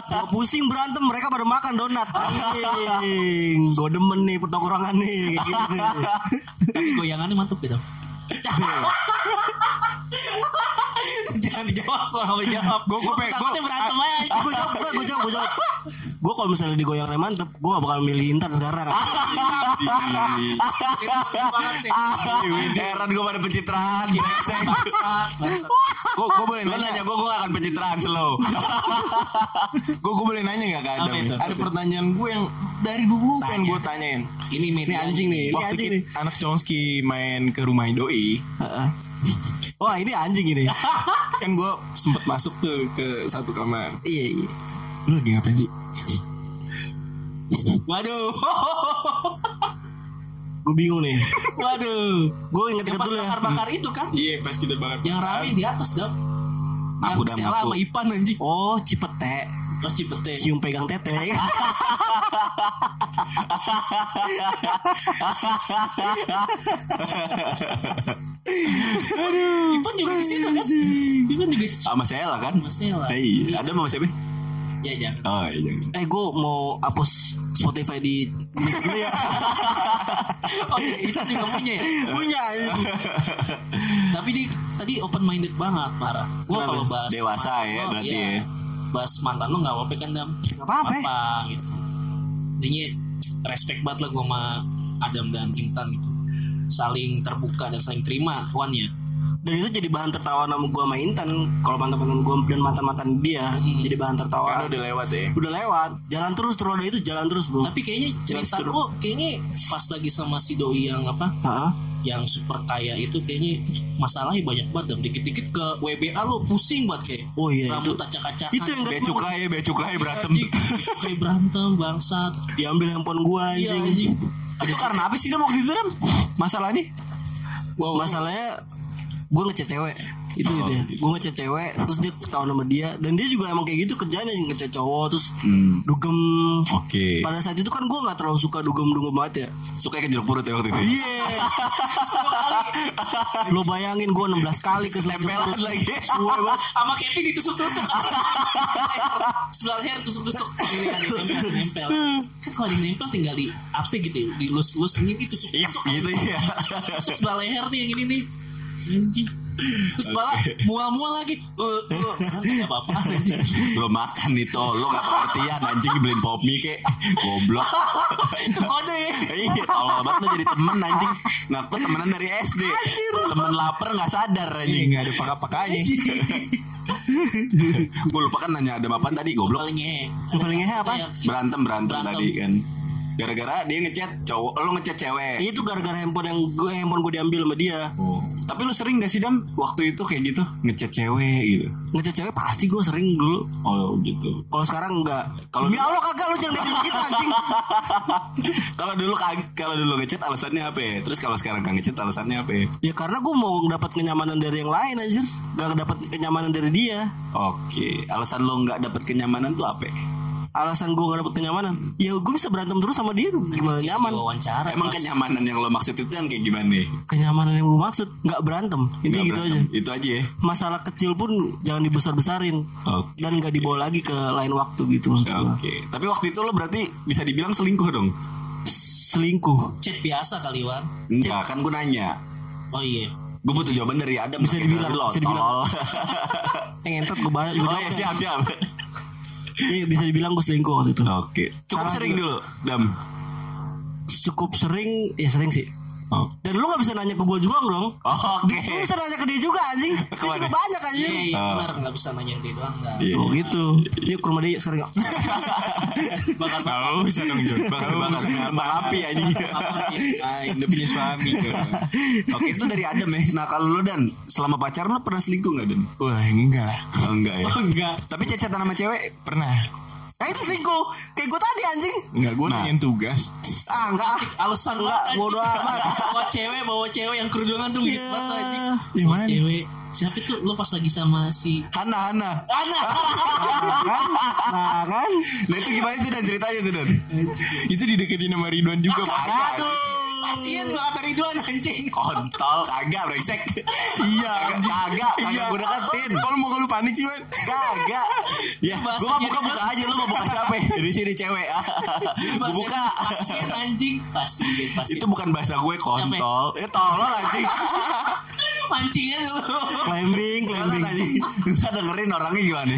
Gua pusing berantem Mereka pada makan donat Anjing Gue demen nih pertongkrongan nih Kayak gitu Tapi goyangannya mantep gitu. Jangan dijawab kalau mau jawab. Gua- berantem aja. gue jawab gue gue jawab gue jawab gue kalau misalnya digoyang rem mantep gue gak bakal milih Intan sekarang. Heran gue pada pencitraan. Gue gue boleh nanya gue, gue gak akan pencitraan slow. Gue gue boleh nanya gak ke Adam? Itu? Ada pertanyaan gue yang dari dulu pengen gue tanyain. Ini ini anjing nih ini Waktu kita, anak Chomsky main ke rumah doi, Heeh. wah ini anjing ini kan gue sempet masuk tuh ke satu kamar. iya iya Lu lagi ngapain sih? Waduh. gue bingung nih Waduh. gue inget inget pas dulu ya bakar-bakar itu kan. Iya pas kita banget. Yang rame di atas dong. Aku Yang dah Sela ngaku. sama Ipan anjing. oh cipete Oh Cipete. cium pegang tete Ipan juga di situ kan. Ipan juga Sama Sela kan? Sama Sela. Iya. Ada sama siapa? Ya jangan. Oh iya. jangan. eh gue mau hapus Spotify di dulu ya Oh iya, itu juga punya ya. punya. Tapi dia tadi open minded banget parah. Gua Kenapa? kalau bahas Dewasa mantan ya, lo, berarti iya, ya. Bahas mantan lo nggak apa-apa kan dam. Nggak apa-apa. Apa gitu. Jadinya respect banget lah gua sama Adam dan Intan gitu. Saling terbuka dan saling terima kawannya. Dan itu jadi bahan tertawa sama gue sama Intan kalau mantan-mantan gue dan mantan-mantan dia jadi bahan tertawa Karena udah lewat ya. udah lewat jalan terus terus roda itu jalan terus bro Tapi kayaknya cerita lo kayaknya pas lagi sama si doi yang apa? Heeh. Yang super kaya itu kayaknya masalahnya banyak banget Dam. Dikit-dikit ke WBA lo pusing banget kayak. Oh iya, Rambut itu- acak-acakan. itu yang Bea cukai, bea cukai berantem. Anjing, kayak berantem bangsat. diambil handphone gue Iya anjing anjing. Itu karena apa sih Dam waktu itu? Masalahnya? masalahnya gue ngechat cewek itu Oh, gitu ya gitu. gue ngechat cewek terus dia ketahuan sama dia dan dia juga emang kayak gitu kerjanya ngechat cowok terus Hmm. dugem Oke. pada saat itu kan gue nggak terlalu suka dugem dugem banget ya Suka ke jeruk purut ya waktu itu. iya lo bayangin gue 16 kali ke Tempelan lagi. Gue banget. Sama Kevin ditusuk-tusuk. Sebelah leher tusuk-tusuk. Ini kan nempel, nempel. Kan kalau di nempel tinggal di apa gitu ya? Di lus-lus ini tusuk. Iya, gitu ya. Tusuk sebelah leher nih yang ini nih. Anjing. Terus malah mual-mual lagi. Eh, eh, Gak apa-apa anjing. Lo makan nih toh, lo gak pengertian anjing beliin pop mie kek. Goblok. Itu kode ya. Iya, kalau banget lo jadi temen anjing. Ngaku temenan dari SD. Temen lapar gak sadar Iya anjing. nggak ada pakai-pakainya. Gue lupa kan nanya ada apaan tadi goblok. Paling paling ngehe apa? Berantem berantem Berantem. tadi kan. Gara-gara dia ngechat cowok, lo ngechat cewek. itu gara-gara handphone yang gue handphone gue diambil sama dia Oh. Tapi lu sering gak sih Dam waktu itu kayak gitu ngechat cewek gitu? ngechat cewek pasti gue sering dulu Oh gitu. kalau sekarang enggak Kalau- ya Allah kagak lu jangan kayak gitu anjing kalau dulu kalau dulu ngechat alasannya apa? ya? Terus kalau sekarang gak ngechat alasannya apa? ya? Ya karena gue mau dapat kenyamanan dari yang lain aja Gak dapat kenyamanan dari dia Oke, alasan lo nggak dapet kenyamanan tuh apa? ya? Alasan gue gak dapat kenyamanan Ya gue bisa berantem terus sama dia Gimana nyaman Wawancara. Emang kenyamanan yang lo maksud itu yang kayak gimana? Kenyamanan yang gue maksud Gak berantem Itu Nggak gitu aja. Itu aja ya. Masalah kecil pun jangan dibesar-besarin Oke. Dan gak dibawa lagi ke lain waktu gitu Oke, tapi waktu itu lo berarti bisa dibilang selingkuh dong? Selingkuh chat biasa kali Wan. Enggak, kan gue nanya. Oh iya. Gue butuh jawaban dari Adam. Bisa dibilang, lo, bisa dibilang. tolol. Yang ngentot gue banget oh ya siap siap. Iya bisa dibilang gue selingkuh waktu itu Oke, cukup Salah sering juga. dulu, Dam. Cukup sering Ya sering sih Oh. Dan lu gak bisa nanya ke gue juga dong Oke. Lu bisa nanya ke dia juga anjing Dia juga banyak Iya anjing iya Ah. benar nggak bisa nanya dia doang. Iya. Oh gitu Yuk ke rumah dia sekarang yuk Bakal Tahu bisa dong Tahu bakar bisa nambah api anjing. Ah, udah punya suami tuh. Oke, itu dari Adam ya. Nah, kalau lo dan selama pacaran lo pernah selingkuh nggak Dan? Wah enggak lah. Oh, enggak ya. Oh, enggak. Tapi cecetan sama cewek Pernah. Nah itu selingkuh Kayak gue tadi anjing Enggak gue Nah. nanyain tugas. Ah enggak ah. Alasan Enggak, bodo amat. Bawa cewek, bawa cewek yang kerudungan tuh gitu Iya. banget anjing. Yang Bawa mana? Cewek. Siapa itu lo pas lagi sama si Hana Hana. Ana. kan Nah kan Nah itu gimana tuh dan ceritanya tuh dan? Itu dideketin sama Ridwan juga pak. Aduh. Kasian banget dari Ridwan anjing. Kontol kagak brengsek. Iya. Kagak kagak kagak Iya. gue deketin. Kalau mau lu panik sih man. Kagak. Ya, gue mau dia buka buka kan. aja lu mau buka siapa? Dari sini cewek. Gue buka. Kasian anjing. Kasian, kasian. Itu bukan bahasa gue kontol. Eh tolol anjing. Pancingan lu. Climbing, climbing. kita dengerin orangnya gimana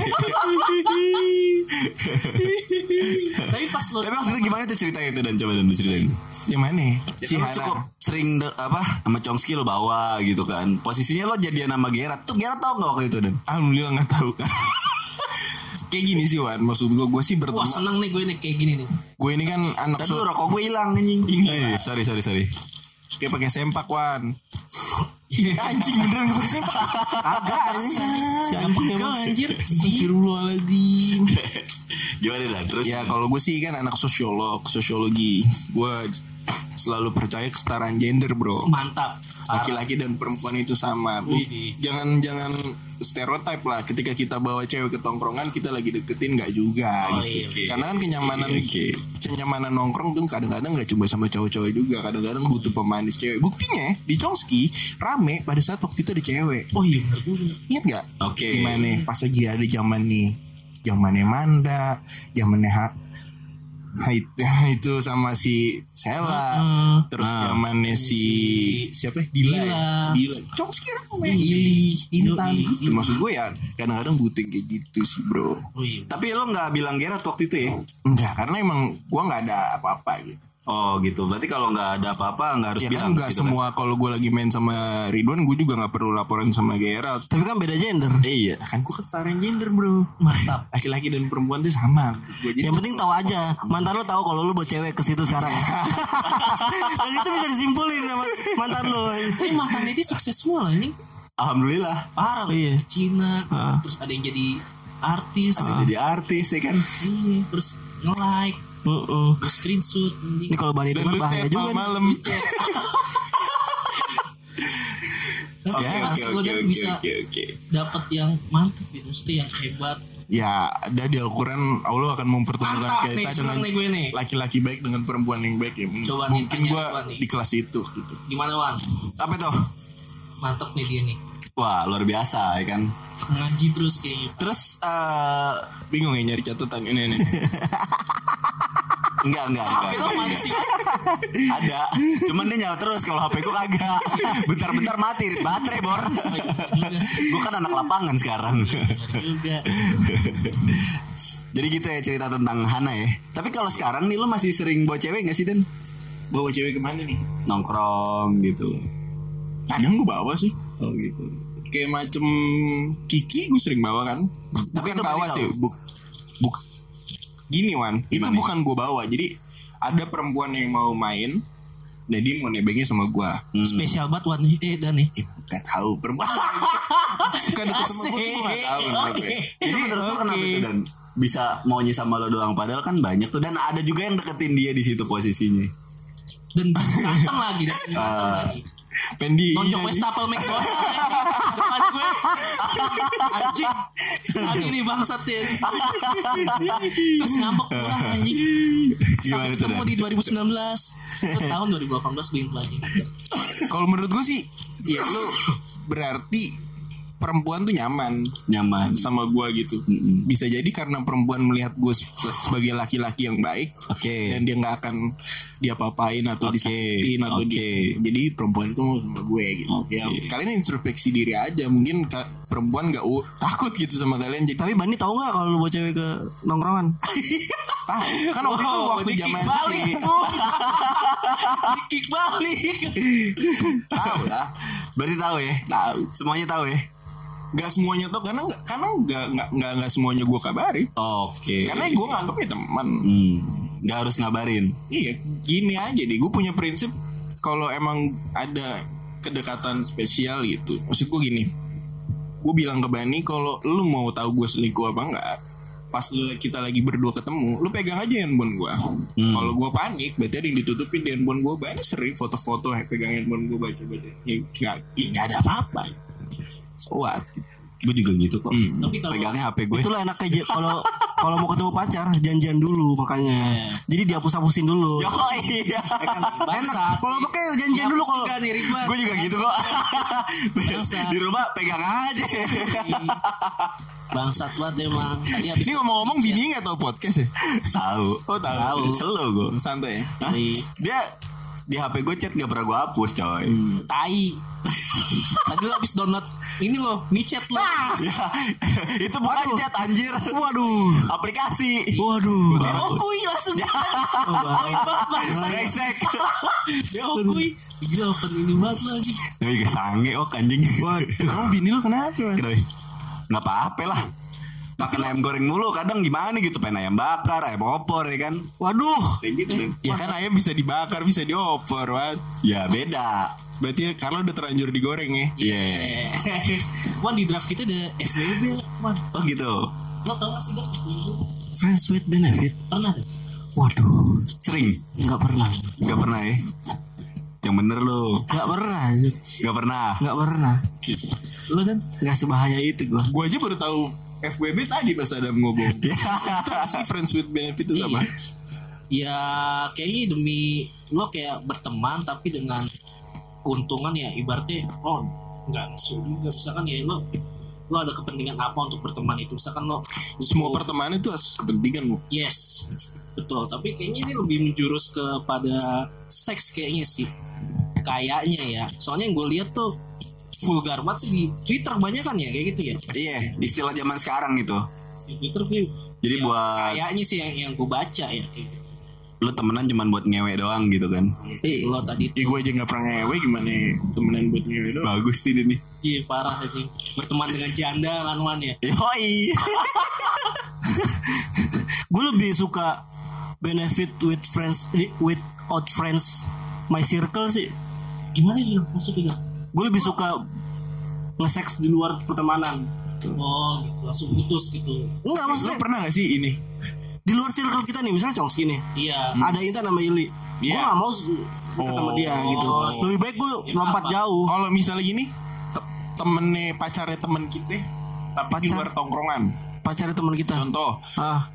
Tapi pas lu tapi waktu itu gimana tuh ceritanya itu dan coba dan lu ceritain Yang mana? si Si cukup sering de- apa sama Chomsky lo bawa gitu kan posisinya lo jadian sama Gerard tuh Gerard tau gak waktu itu dan Alhamdulillah nggak tahu. Kayak gini sih Wan, maksud gue gue sih Wah berteman. seneng nih gue nih kayak gini nih. Gue ini kan anak Tadi so rokok gue hilang anjing Eh, sorry sorry sorry kayak pakai sempak Wan. Iya anjing beneran gak pakai sempak. Agak anjing. Si anjir. Astagfirullahaladzim. gimana dan terus Ya kalau gue sih kan anak sosiolog, sosiologi. Gue selalu percaya kesetaraan gender bro. Mantap. Laki-laki dan perempuan itu sama. Jangan jangan stereotip lah. Ketika kita bawa cewek ke tongkrongan kita lagi deketin nggak juga. Oh, gitu. iya. Karena kan kenyamanan Oke, oke. kenyamanan nongkrong tuh kadang-kadang nggak cuma sama cowok-cowok juga. Kadang-kadang butuh pemanis cewek. Buktinya di Chongski rame pada saat waktu itu ada cewek. Oh iya. Ingat nggak? Oke. Gimana? Pas lagi ada zaman nih, zamannya Manda, zamannya itu, itu sama si Sela, Heeh. terus Ah. zamannya si siapa? ya? Dila. Dila. ya? Dila. Chomsky rame, Ili, Intan. Gitu. Maksud gue ya, kadang-kadang butuh yang kayak gitu sih bro. Oh iya. tapi lo nggak bilang Gerard waktu itu ya Enggak, karena emang gue nggak ada apa-apa gitu. Oh gitu berarti kalau nggak ada apa-apa nggak harus Ya bilang kan nggak gitu semua kalau gue lagi main sama Ridwan, gue juga nggak perlu laporan sama Gerald. Tapi kan beda gender. iya Kan gue kesetaraan gender bro. Mantap. Laki-laki dan perempuan tuh sama. Gue jadi Yang penting tahu aja mantan lo tahu kalau lo bawa cewek ke situ sekarang. Dan itu bisa disimpulin sama mantan lo. Tapi mantan itu sukses semua lah ini. alhamdulillah Parah. loh. Iya. Cina. Ah. Terus ada yang jadi artis. jadi artis ya kan Hmm, terus nge-like. Heeh. Terus screenshot. Ini kalau Bani dengar bahaya juga. malam. Tapi oke lo oke dan oke bisa oke oke. dapat yang mantap gitu. Mesti yang hebat. Ya, ada di Al-Quran Allah akan mempertemukan Mantap kita dengan nih gue nih. laki-laki baik dengan perempuan yang baik ya. Coba Mungkin nih. di kelas itu gitu. Gimana Wan? Apa tuh? Mantap nih dia nih. Wah luar biasa ya kan. Ngaji terus kayaknya. Terus eh Bingung ya nyari catatan ini nih. enggak enggak enggak. Itu mana sih? Ada. Cuman dia nyala terus kalau HP ku kagak. Bentar-bentar mati baterai bor. Gue kan anak lapangan sekarang. Jadi gitu ya cerita tentang Hana ya. Tapi kalau sekarang nih lo masih sering bawa cewek gak sih Den? Bawa cewek ke mana nih? Nongkrong gitu. Kadang gue bawa sih. Oh gitu. Kayak macem Kiki gue sering bawa kan. Bukan bawa sih. Buk, buk. Gini Wan, itu Gimana? bukan gue bawa. Jadi ada perempuan yang mau main. Dan dia mau nebengnya sama gue. Spesial banget Wan eh dan nih. Eh, gak tahu perempuan suka deket sama gue gue gak tahu ya. Jadi menurut lo kenapa itu Dan? Bisa maunya sama lo doang padahal kan banyak tuh dan ada juga yang deketin dia di situ posisinya. Dan ganteng lagi dan ganteng Ah. lagi. Pendi Nonjok Westapel McDonald anjing. Depan gue Anjing. Anjing nih bangsat ya. Terus ngambek pulang anjing. Sampai ketemu Dan? di 2019 Itu tahun 2018 gue info anjing Kalau menurut gue sih Ya lu berarti perempuan tuh nyaman. Nyaman. sama gua gitu. Bisa jadi karena perempuan melihat gue sebagai laki-laki yang baik. Oke. dan dia nggak akan diapa-apain atau Oke, disakitin atau oke. di- jadi perempuan itu mau sama gue gitu. Oke. Ya, kalian introspeksi diri aja. Mungkin ka- perempuan nggak u- takut gitu sama kalian. Jadi Tapi Bani tahu nggak kalau lu bawa cewek ke nongkrongan? ah, kan waktu itu waktu zaman balik kick balik tahu lah. Berarti tahu ya? tahu. Semuanya tahu ya? Gak semuanya tuh karena nggak karena nggak nggak nggak nggak semuanya gue kabari. Oke. Karena gue nganggapnya teman. Hmm. Gak harus ngabarin. Iya, gini aja deh. Gue punya prinsip kalau emang ada kedekatan spesial gitu. Maksud gue gini, gue bilang ke Bani kalau lu mau tahu gue selingkuh apa enggak, pas kita lagi berdua ketemu, lu pegang aja handphone gue. Kalau gue panik, berarti ada yang ditutupin di handphone gue. Bani sering foto-foto pegang handphone gue baca-baca. Ya nggak nggak ada apa-apa. What? Gue juga gitu kok. Hmm. Tapi kalau Pegangnya HP gue. Itulah enaknya je- kalau kalau mau ketemu pacar janjian dulu makanya. Jadi dihapus-hapusin dulu. Oh iya. Bangsat Kalau pakai janjian dulu kalau Enggak Gue juga gitu kok. Di rumah pegang aja. Bangsat banget emang Tadi habis Ini ngomong-ngomong Bini nggak tahu podcast ya? tahu. Oh tahu. Selo gue. Santai ya. Dia di HP gue chat gak pernah gue hapus coy. Tai. Tadi lo habis download ini lo, micet lo. Ya, itu bukan chat anjir. Waduh. Aplikasi. Waduh. Oh, kui langsung. Kui banget, Brengsek. Oh, kui. Gila open ini banget lo anjing. Tapi gak sange oh anjing. Waduh. Bini lu kenapa? Kenapa? Nggak apa-apa lah. Makan ayam goreng mulu kadang gimana gitu pengen ayam bakar, ayam opor ya kan. Waduh. Kayak gitu deh. Ya kan ayam bisa dibakar, bisa diopor, Wan. Ya beda. Berarti Carlo udah terlanjur digoreng ya. Iya. Wan di draft kita ada FWB Wan. Oh gitu. Lo tau gak sih FWB? Friends with benefit. Pernah deh. Waduh. Sering. Nggak pernah. Gak pernah ya. Yang bener lu. Nggak pernah. Gak pernah. Nggak pernah. Lo dan Nggak sebahaya itu gua. Gue aja baru tahu FWB tadi pas ada ngomong. itu apa sih friends with benefit itu apa? ya kayaknya demi lo kayak berteman tapi dengan keuntungan ya ibaratnya oh nggak ngesul juga misalkan ya lo lo ada kepentingan apa untuk berteman itu misalkan lo Semua pertemanan itu asas kepentingan bu. yes betul tapi kayaknya ini lebih menjurus kepada seks kayaknya sih kayaknya ya soalnya yang gue lihat tuh vulgar banget sih di Twitter banyak kan ya kayak gitu ya Iya, istilah zaman sekarang gitu. di Twitter tuh Jadi buat kayaknya sih yang yang gue baca ya gitu. lu temenan cuman buat ngewe doang gitu kan. lo tadi Ya gue aja nggak pernah ngewe gimana ya, temenan buat ngewe doang. Bagus sih ini. Iya parah sih berteman dengan janda kan Wan ya. Yoi. Gue lebih suka benefit with friends with out friends my circle sih. Gimana ya maksudnya? Gue lebih suka nge-sex di luar pertemanan. Oh gitu langsung putus gitu. Enggak Lu maksudnya pernah gak sih ini? di luar circle kita nih misalnya Chongski nih. Iya. Ada Intan sama Ili. Gue Iya. gak mau deket sama dia gitu. Lebih baik gue Ya, lompat apa? jauh. Kalau misalnya gini, te- temennya pacarnya temen kita, tapi di Pacar? luar tongkrongan. Pacarnya teman kita. Contoh, Ah,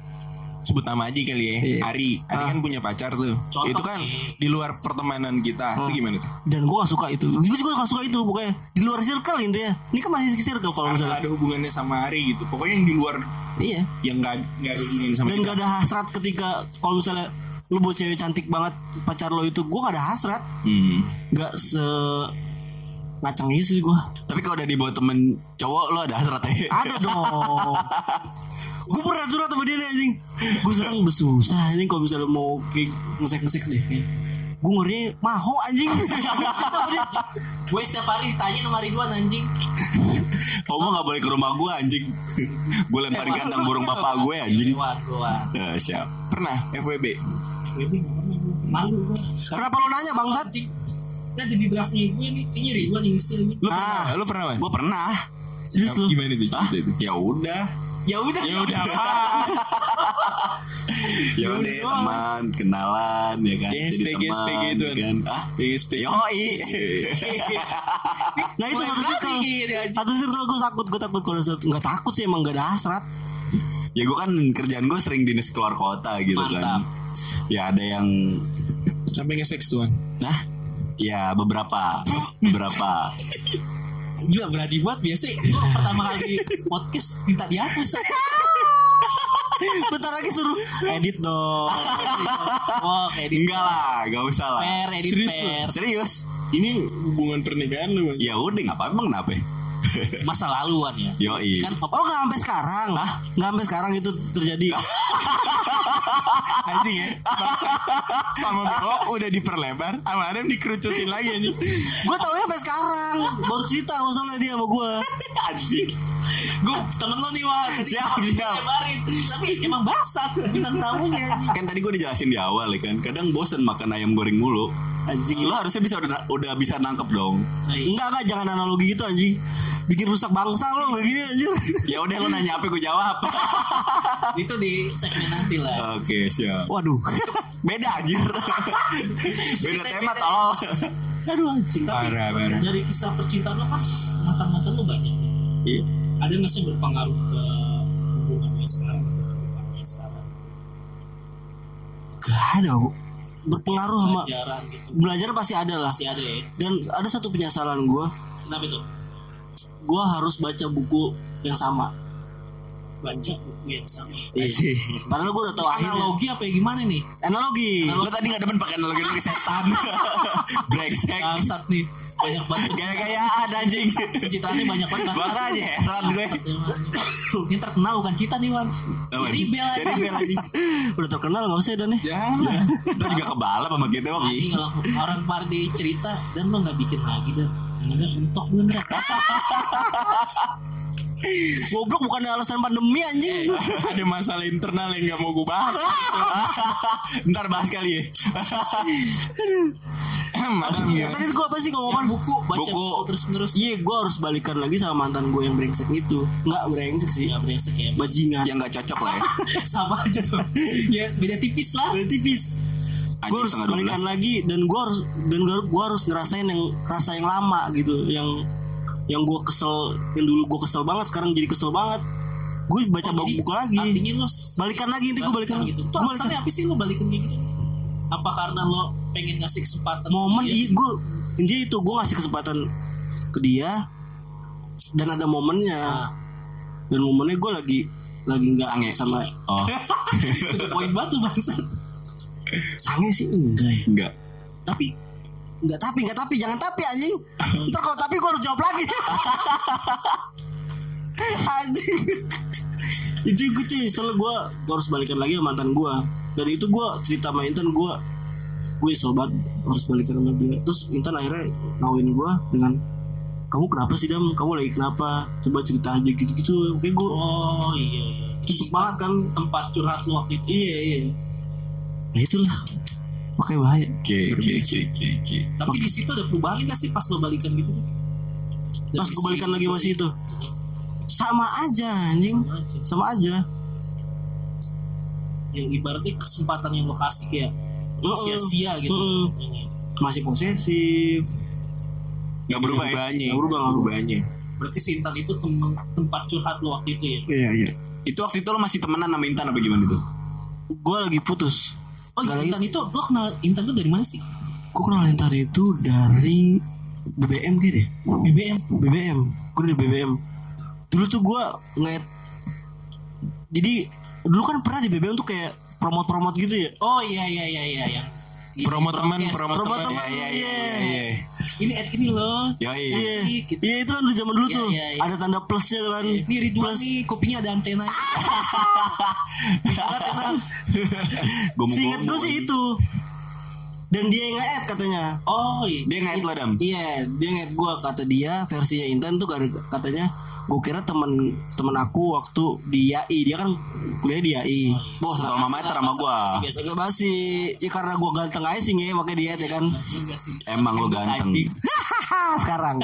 sebut nama aja kali ya, Iya. Ari. Ari kan punya pacar tuh. Contoh itu kan nih. di luar pertemanan kita. Itu gimana tuh? dan gue gak suka itu. Gue juga gak suka itu pokoknya. Di luar circle intinya. Ini kan masih circle kalau misalnya. ada hubungannya sama Ari gitu. Pokoknya yang di luar Iya. yang nggak nggak ada hubungan sama Dan kita. gak ada hasrat ketika kalau misalnya lu buat cewek cantik banget pacar lo itu gue gak ada hasrat Hmm. Gak se ngaceng gitu sih gue Tapi kalau udah dibawa temen cowok lu ada hasrat ya? ada dong gue pernah curhat sama dia nih anjing gue sekarang bersusah anjing kalau misalnya mau kayak ngesek ngesek deh gue ngeri maho anjing Gue setiap hari ditanya sama Ridwan anjing. Kamu gak boleh ke rumah gue anjing. gue lemparin kandang burung bapak gue anjing. Lewat gue. Ya, siap. Pernah FWB. FWB. Malu gue. kenapa lo nanya bangsat Nah di draftnya gue nih kayaknya Ridwan yang ngisi. Lu pernah? Lu pernah? Gue pernah. serius lo Gimana Ah, itu? ya udah. Ya udah. Ya udah apa? Ya udah teman, kenalan ya kan. Yang Jadi SPG SPG itu ya kan. Ah, Yang SPG. yoi. nah itu satu anjing. satu circle gue takut gue takut kalau nggak takut sih emang gak ada hasrat ya gue kan kerjaan gue sering dinas keluar kota gitu kan. Mantap. Ya ada yang Sampai nge-sex tuan. Nah, ya beberapa, beberapa. Gila berani banget biasa. Gue pertama kali podcast minta dihapus. bentar lagi suruh edit dong Oh kayak di Enggak lah, gak usah lah. per, edit Serius per. Serius? Ini hubungan pernikahan lu. Ya udah, apa emang kenapa? Masa laluan ya. Yoi. Kan oh nggak sampai sekarang nggak sampai sekarang itu terjadi Anjing ya. Bangsa. Sama Bro udah diperlebar, sama Adam dikerucutin lagi anjing. gue tau ya sampai sekarang baru cerita masalah dia sama gue Anjing. gue temen lo nih Wan. Tadi Siap, siap. lebarin. Tapi emang basat bintang tamunya. Kan tadi gue dijelasin di awal ya kan. Kadang bosen makan ayam goreng mulu. Anjing Lo harusnya bisa udah, udah bisa nangkep dong. Iya. enggak enggak jangan analogi gitu anjing bikin rusak bangsa lo kayak gini anjing Ya udah lo nanya apa gue jawab. Itu di segmen nanti lah. Oke, siap. waduh Beda anjir. Beda tema tolol. aduh anjing Tapi Parah, parah. dari kisah percintaan lo kan mantan-mantan lo banyak. Iya. Ada nggak sih berpengaruh ke sekarang? Hubungannya sekarang. gak ada. Berpengaruh sama gitu. belajar pasti ada lah Pasti ada ya. dan ada satu penyesalan gue Kenapa itu? gue harus baca buku yang sama baca buku yang sama Iya. Padahal gue udah tahu akhirnya. analogi apa ya gimana nih Analogi. Lo tadi gak demen pakai analogi ini setan. Brengsek. bangsat nih banyak banget. Gaya-gayaan anjing. pencitraannya banyak banget Makanya. Heran gue. ini terkenal bukan kita nih Wan jadi bel aja. Jadi bel udah terkenal nggak usah dan nih. Jangan lah. Lo juga kebalap sama kita bang. Orang Pardi cerita dan lo nggak bikin lagi dah Enggak mentok bener Goblok bukan alasan pandemi anjing. Ada masalah internal yang gak mau gue bahas. Ntar bahas kali ya. Ya. Tadi gue apa sih ngomong buku baca Buku. buku terus terus Iya, gue harus balikan lagi sama mantan gue yang brengsek itu. Nggak brengsek sih, ya brengsek ya bajingan. Yang gak cocok lah ya. sama aja tuh ya beda tipis lah Udah tipis. Gue harus balikan 12. lagi dan gue harus dan gue harus ngerasain yang rasa yang lama gitu, yang yang gue kesel, yang dulu gue kesel banget, sekarang jadi kesel banget. Gue baca Oh, jadi buku lagi. artinya lo Balikan lagi, inti gue balikan. gitu Gua tuh alasannya apa sih lo balikan gitu apa karena lo pengen ngasih kesempatan ke momen dia? iya gue intinya itu gue ngasih kesempatan ke dia dan ada momennya Nah, dan momennya gue lagi lagi nggak Sange. sama Oh. itu the point batu bangsat sange sih enggak ya Enggak. tapi enggak tapi enggak tapi jangan tapi anjing. Ntar kalau tapi gue harus jawab lagi. Anjing. Itu gue cuy selalu gue harus balikan lagi sama mantan gue dan itu gue cerita sama Intan gue gue sobat harus balikan sama dia. Terus Intan akhirnya nawin gue dengan kamu kenapa sih dam? Kamu lagi kenapa? Coba cerita aja gitu gitu oke gue oh iya iya. Tusuk banget kan. Tempat curhat lo waktu itu. Iya iya. Nah itulah makanya bahaya Oke, oke, oke, oke, oke. tapi di situ ada perubahan gak sih pas lo balikan gitu pas gue balikan lagi masih itu sama aja anjing sama aja yang ibaratnya kesempatan yang lo kasih kayak Heeh. sia-sia gitu Heeh. masih posesif Gak berubah ya? Nggak berubah, nggak berubah. Berubahnya. berarti Sintan itu tem- tempat curhat lo waktu itu ya iya iya Itu waktu itu lo masih temenan sama Intan apa gimana tuh? gue lagi putus oh iya, Intan itu lo kenal Intan tuh dari mana sih? Gue kenal Intan itu dari BBM kayak deh. BBM BBM gue dari BBM dulu tuh gue ngeliat jadi dulu kan pernah di BBM tuh kayak promot-promot gitu ya? Oh iya iya iya iya yang Ini Promo teman, broadcast, promo promo teman. Iya, iya, iya. iya. ini ad ini loh Yoi. Iya, Gitu. iya itu kan dulu zaman dulu Iya, tuh iya, iya. ada tanda plusnya kan. ini Ridwan Plus. nih kopinya ada antena Seingat gue sih itu. Dan dia yang nge-add katanya. oh iya Dia ngait lo dam. Iya, dia nge-add gue kata dia versinya Intan tuh katanya gue kira teman teman aku waktu di YAI dia kan kuliah di YAI. Bos satu alma mater sama gue. biasa basi, ya karena gue ganteng aja sih nge, makanya dia ya kan. sih Emang lo ganteng. Sekarang.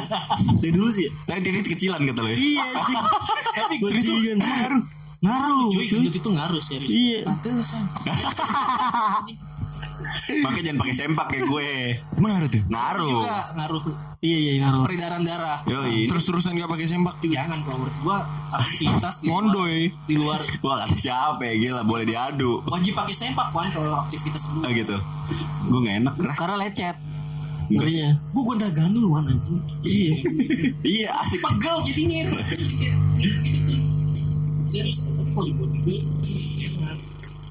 Dari dulu sih. Tapi titik kecilan kata lo ya. Iya. Bajingan. Ngaruh. Ngaruh. cuy gendut itu ngaruh serius Iya. Pantesan. Makanya jangan pakai sempak kayak gue. Emang ada tuh? Naruh. juga ngaruh Iya, iya, ngaruh. peredaran darah Yoi. Terus-terusan gak pakai sempak juga. jangan kalau menurut gua aktivitas di luar, Mondoy. di luar Wah kata siapa ya gila boleh diadu. wajib pakai sempak kan kalau aktivitas di Ah luar gitu. Gue gak enak lah. Karena lecet. Ngerinya. gua gonta gandul wan anjing Iya. Iya asik. pegel jadinya serius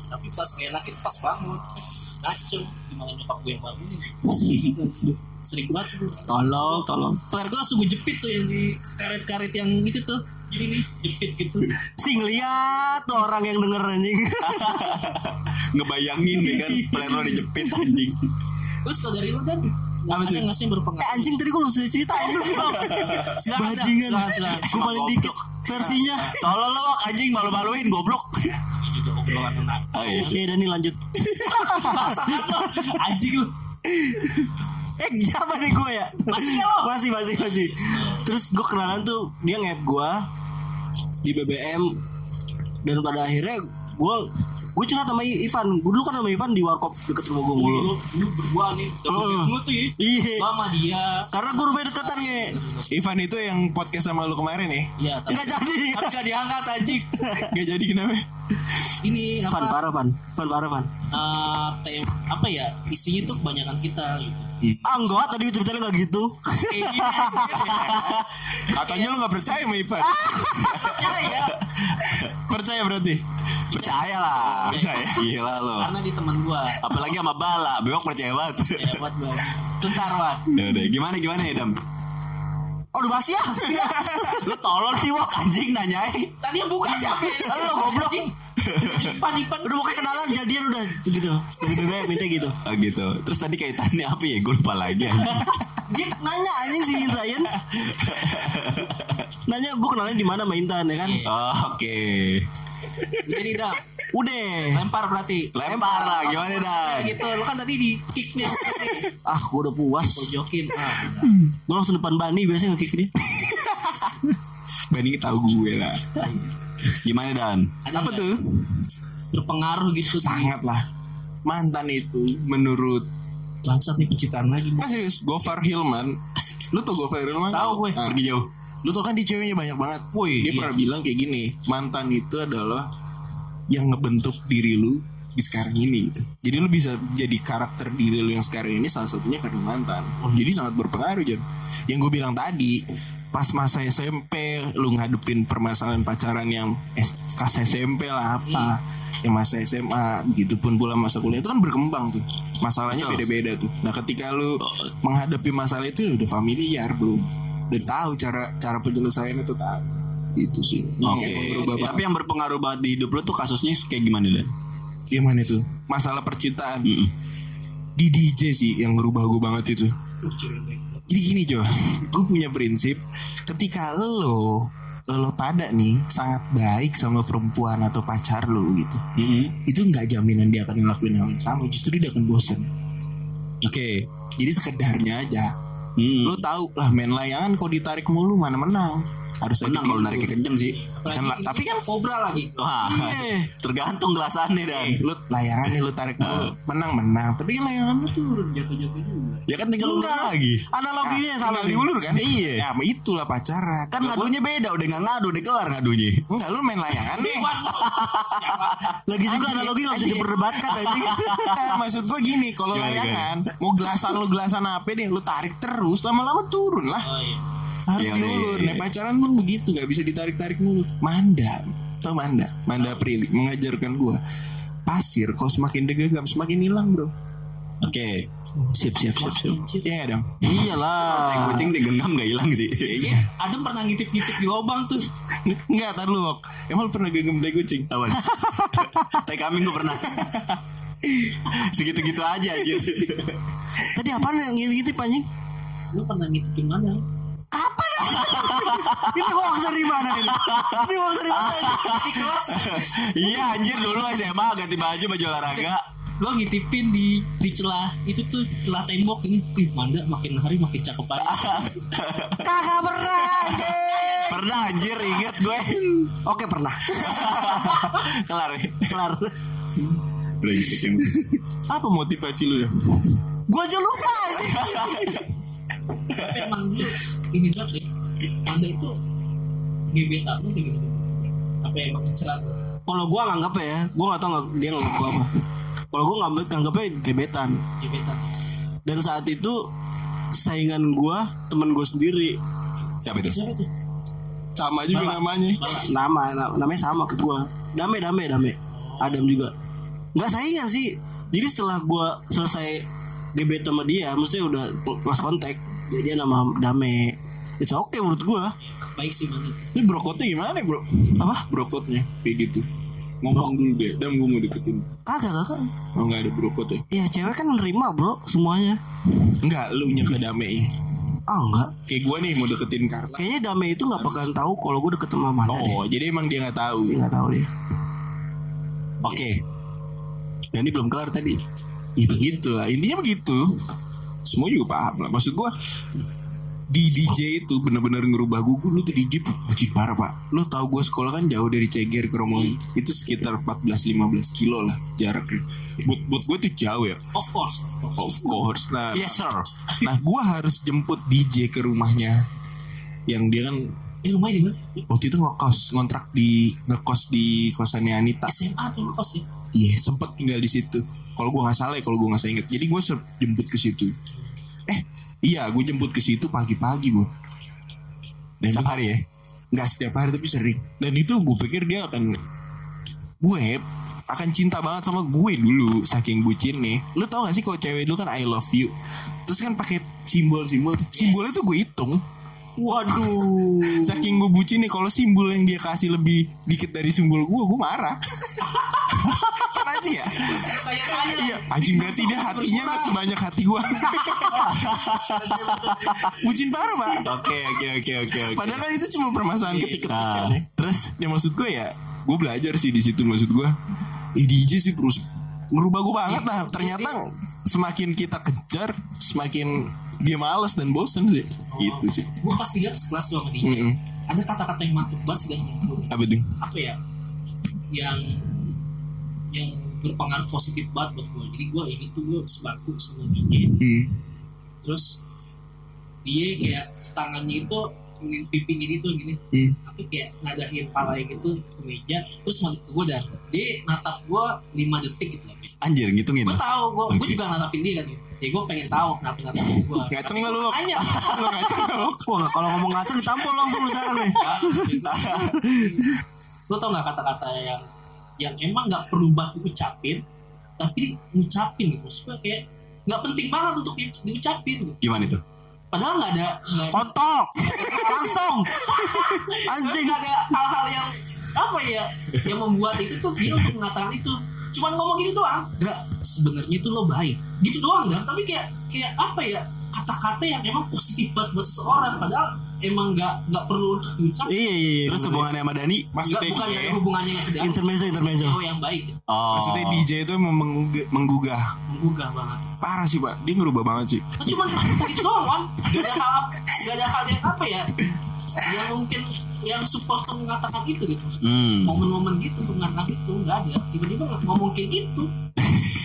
tapi pas gak enak itu pas bangun ngacem gimana nyokap gue yang bangunin sering banget Tolong, tolong. Peler gue langsung gue jepit tuh yang di karet-karet yang itu tuh Gini nih jepit gitu Sing lihat tuh orang yang denger anjing. Ngebayangin nih kan Plan lo dijepit anjing. Terus kalau dari lu kan Apa tuh? nggak sih yang eh berpengaruh anjing tadi gue belum selesai cerita anjing. Silakan, Bajingan. silakan, silakan. Gue paling dikit versinya. Tolong lo anjing malu-maluin goblok. Oh, iya. Iya Dani lanjut. Lo Anjing lu eh siapa nih gue ya? Masih ya lo? Masih masih masih. Terus gue kenalan tuh dia nge gue di BBM dan pada akhirnya gue gue curhat sama Ivan. Gue dulu kan sama Ivan di warkop deket rumah gue mulu. Lu, lu berdua nih Hmm. Lu tuh ya Iya. Lu sama dia Karena gue rumahnya deketan nge. Ivan itu yang podcast sama lu kemarin ya? Iya tapi Nggak jadi. Tapi gak diangkat anjing Gak jadi kenapa? Ini Van apa parah Van. Van parah Van. eh, tem Apa ya Isinya tuh kebanyakan kita gitu Ah enggak tadi ceritanya gak gitu. Gini Katanya lu gak percaya sama ya Percaya berarti. Percaya lah. Percaya. Gila lo. Karena di teman gua. Apalagi sama Bala, Bewok percaya banget. Ya buat gua. Tuntar Wan. Ya udah, gimana gimana ya Dam? Oh udah basi ya Lu tolol sih Wok anjing nanyain. Tadi yang buka siapa? Lo goblok Ipan Ipan. Udah mau kenalan jadian udah gitu Dari BBM minta gitu Oh gitu. Terus tadi kaitannya apa ya? Gue lupa lagi. Dia nanya anjing si Ryan Nanya gue kenalin di mana sama Intan ya kan Oh, Oke. Jadi dah Udah lempar berarti. Lempar lah gimana? Ya gitu. Lu kan tadi di kicknya. Ah gue udah puas Pojokin. Ah. Gue langsung depan Bani biasanya nge-kick dia Banding tahu gue lah. Gimana Dan? Ada Apa tuh? Berpengaruh gitu. Sangat lah. Mantan itu menurut Bangsat nih pencitraan lagi. Kan serius Gofar Hilman Lu tau Gofar Hilman? Tahu gue. Nah, Pergi jauh. Lu tau kan di ceweknya banyak banget Woi, Dia iya. pernah bilang kayak gini Mantan itu adalah Yang ngebentuk diri lu Di sekarang ini gitu. Jadi lu bisa jadi karakter diri lu yang sekarang ini Salah satunya karena mantan Jadi sangat berpengaruh Jan Yang gue bilang tadi Pas masa SMP Lu ngadepin permasalahan pacaran yang Kas SMP lah apa Yang masa SMA Begitupun pula masa kuliah Itu kan berkembang tuh. Masalahnya beda-beda tuh. Nah ketika lu menghadapi masalah itu Udah familiar belum? Udah tahu cara cara penyelesaiannya tuh tahu. Itu sih. Oke. Yang berubah banget. Tapi yang berpengaruh banget di hidup lu tuh kasusnya kayak gimana Dan? gimana itu masalah percintaan. Mm-mm. di DJ sih yang ngerubah gue banget itu. Jadi gini Jo. Gue punya prinsip ketika lo lo pada nih sangat baik sama perempuan atau pacar lo gitu Mm-mm. itu nggak jaminan dia akan ngelakuin hal yang sama justru dia akan bosan Oke. jadi sekedarnya aja Mm. lo tahu lah main layangan kalau ditarik mulu mana menang harus Menang kalau nariknya kenceng sih. Kan lah, tapi kan Kobra lagi. Wah, Iya. tergantung gelasannya Dan. lu layangan nih lu tarik mulu menang menang tapi kan layangan lu turun jatuh-jatuh juga Ya kan tinggal ulur lagi. Analoginya yang salah nih diulur kan Iya. ya sama itulah pacaran Kan ngadunya beda, udah nggak ngadu, udah kelar ngadunya. enggak lu main layangan nih? Lagi juga analogi gak usah diperdebatkan Eh, maksud gue gini kalau Gimana, layangan mau gelasan lu gelasan apa deh lu tarik terus lama-lama turun lah Oh iya. Harus Iya, diulur iya, nah iya. pacaran lu begitu nggak bisa ditarik-tarik mulu Manda tau Manda Manda Prilly mengajarkan gue pasir kalau semakin degagam semakin hilang bro Oke. Siap siap siap siap Iya dong Iyalah kucing digenggam gak hilang sih. Kayaknya Adem pernah ngintip-ngintip di lubang tuh. Enggak, tar lu Wok. Emang lu pernah genggam tai kucing? Awan. Tai kambing gue pernah. Segitu-gitu aja aja. Tadi apaan yang ngintip anjing Lu pernah ngintipin mana? Ini hoax dari mana ini Ini hoax dari mana ini? Di kelas. Iya anjir dulu SMA ganti baju baju olahraga. Lo ngintipin di di celah itu tuh celah tembok ini. Ih, Manda makin hari makin cakep aja. Kagak pernah anjing Pernah anjir inget gue. Oke pernah Kelar ya. Kelar. Apa motivasi lu ya? Gue aja lupa anjing. Tapi emang dia ini banget ya. Manda itu gebetan lu kayak gitu. Apa emang ngecerat? Kalau gue nganggap ya Gue gak tau nggak- dia nganggap gue apa Kalau gue nganggap, nganggapnya gebetan Gebetan. Dan saat itu Saingan gue Temen gue sendiri Siapa itu? Siapa tuh? Sama juga namanya. Nama na- Namanya sama ke gue Dame Dame Dame Adam juga Gak saingan sih Jadi setelah gue selesai Gebet sama dia Maksudnya udah lost kontak Jadi dia nama Dame It's okay menurut gue Baik sih Manda. Ini brokotnya gimana bro? Apa? Brokotnya kayak gitu. Ngomong dulu deh, dan gue mau deketin. Kagak kagak Oh nggak ada brokot ya? Ya cewek kan nerima bro Semuanya Enggak, lu nya ke Dame. Ah enggak Kayak gue nih mau deketin Carla. Kayaknya Dame itu gak bakalan tahu Kalau gue deket sama deh Oh, jadi emang dia nggak tahu. Dia gak tahu dia Oke. Nah, ini belum kelar tadi. Ya begitu lah, intinya begitu. Semua juga paham lah. Maksud gue di DJ itu bener-bener ngerubah gue lu tuh DJ bucin parah pak Lu tahu gue sekolah kan jauh dari Ceger ke Romongi Itu sekitar 14-15 kilo lah jaraknya Buat, buat gue tuh jauh ya Of course. Of course. Nah, Yes sir. nah gue harus jemput DJ ke rumahnya Yang dia kan Eh rumahnya di mana? waktu itu ngekos Ngontrak di Ngekos di kosannya Anita SMA tuh lu kos ya? Iya sempet tinggal di situ. Kalau gue nggak salah ya, kalau gue nggak salah inget. Jadi gue jemput ke situ. Eh iya gue jemput ke situ pagi-pagi bu. Dan Setiap hari ya. nggak setiap hari tapi sering. Dan itu gue pikir dia akan gue akan cinta banget sama gue dulu saking bucin nih. Lu tau gak sih kalau cewek dulu kan I love you. Terus kan pakai simbol-simbol simbolnya tuh gue hitung. Waduh. saking gue bucin nih kalau simbol yang dia kasih lebih dikit dari simbol gue gue marah kan anjing ya? Iya anjing berarti dia hatinya nggak sebanyak hati gue bucin parah pak. Oke oke oke oke oke. Padahal kan itu cuma permasalahan ketika Nah, ya. terus? Ya maksud gue ya Gue belajar sih di situ maksud gue eh, DJ sih terus Ngerubah gue banget lah Ternyata semakin kita kejar Semakin dia males dan bosen sih. Gitu sih. Gue pas lihat sekelas sama dia Mm-mm. ada kata-kata yang mantap banget sih dan Apa tuh? apa ya? Yang yang berpengaruh positif banget buat gue jadi gue ini tuh gue sebaku sama dia Hmm. terus dia kayak tangannya itu pipinya itu gini Hmm. tapi kayak ngadain palanya gitu ke meja terus gue dan dia natap gue 5 detik gitu anjir ngitungin. gue tahu gue gue Oke. juga natapin dia kan ya gue pengen tahu kenapa natap gue Ngaceng gak lu? Tanya. Lu ngaceng gak lu? Wah kalau ngomong ngaceng ditampol langsung lu sekarang nih. lo tau nggak kata-kata yang yang emang nggak perlu banget diucapin tapi ngucapin gitu maksudnya kayak nggak penting banget untuk di, diucapin gitu. Gimana itu? padahal nggak ada ada- Kotok. Langsung. Anjing. nggak ada hal-hal yang apa ya yang membuat itu tuh dia untuk mengatakan itu cuman ngomong gitu doang Dra, sebenarnya itu lo baik gitu doang kan tapi kayak kayak apa ya kata-kata yang emang positif banget buat seseorang padahal emang nggak nggak perlu untuk diucapin Iya iya iya. Terus hubungannya sama Dani? Maksudnya bukan dia- ada hubungannya yang tidak intermezzo intermezzo. cewek yang baik. Oh. Maksudnya DJ itu emang mengg- menggugah. Menggugah banget. Parah sih pak. Dia ngerubah banget sih. Nah, cuma gitu doang kan? Gak ada hal gak ada hal yang apa ya? Yang mungkin yang support untuk mengatakan itu gitu. Hmm. momen-momen gitu untuk mengatakan itu nggak ada. Tiba-tiba ngomong kayak gitu.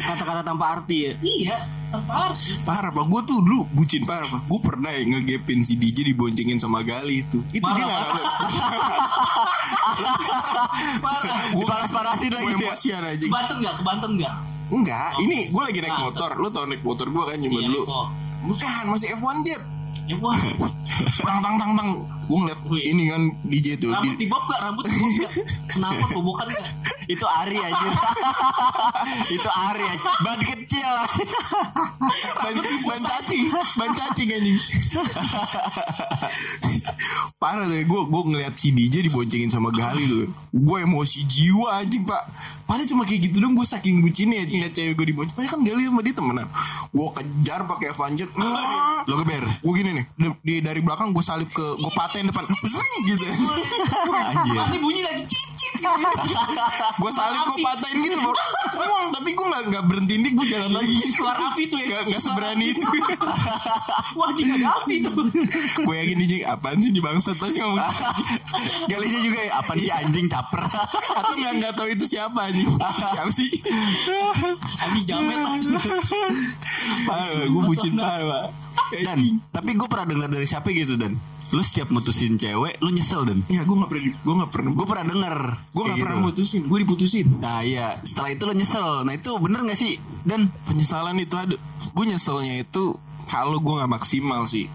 Kata-kata tanpa arti ya. iya harus Parah pak. Gue tuh dulu bucin parah pak. Gue pernah ya ngegepin si DJ diboncengin sama Gali itu. Itu dia Marah, gak parah. Gue panas-panasin Gue lagi dia. emosian aja kebanten nggak? Kebanten nggak? Enggak. Ini gue lagi naik Ah, motor. Lu tau naik motor gue kan Cuma Iya, dulu. Bukan masih F1 Jet ya wah. Tang tang tang tang. Gue ngeliat Wih. ini kan DJ tuh rambut di, bob nggak? Rambut di bob kenapa? Bobokan nggak? Itu Ari aja. itu Ari aja. Ban kecil. ban, ban cacing. Ban cacing anjing. Parah tuh Gue gue ngeliat si DJ diboncengin sama Gali tuh. Gue emosi jiwa anjing pak. Padahal cuma kayak gitu dong Gue saking bucinnya Ngeliat cewek gue dibonceng. Padahal kan Gali sama dia temenan. Gue kejar pakai Evanjet Lo geber. Gue gini nih di, di- Dari belakang gue salip ke Gue paten depan. Gitu. Anjir. nanti bunyi lagi cicit Gue salip gue patahin gitu bro. Tapi gue gak, gak berhenti nih Gue jalan lagi. Keluar api tuh ya. Gak, gak seberani itu. Wah jika ada api tuh. Gue yakin DJ Apaan sih di bangsat? Pasti ngomong Galinya juga ya, apa sih anjing caper. Atau gak, gak tahu itu siapa anjing. Siapa sih? Anjing jamet Parah Gue bucin parah pak Dan tapi gue pernah dengar dari siapa gitu dan. Lu setiap mutusin cewek, lu nyesel dan. Ya gue gak pernah Gue gak pernah Gue pernah denger. Gue gak pernah gitu. mutusin Gue diputusin Nah iya, setelah itu lu nyesel. Nah itu bener gak sih? Dan Penyesalan itu ada Gue nyeselnya itu Kalau gue gak maksimal sih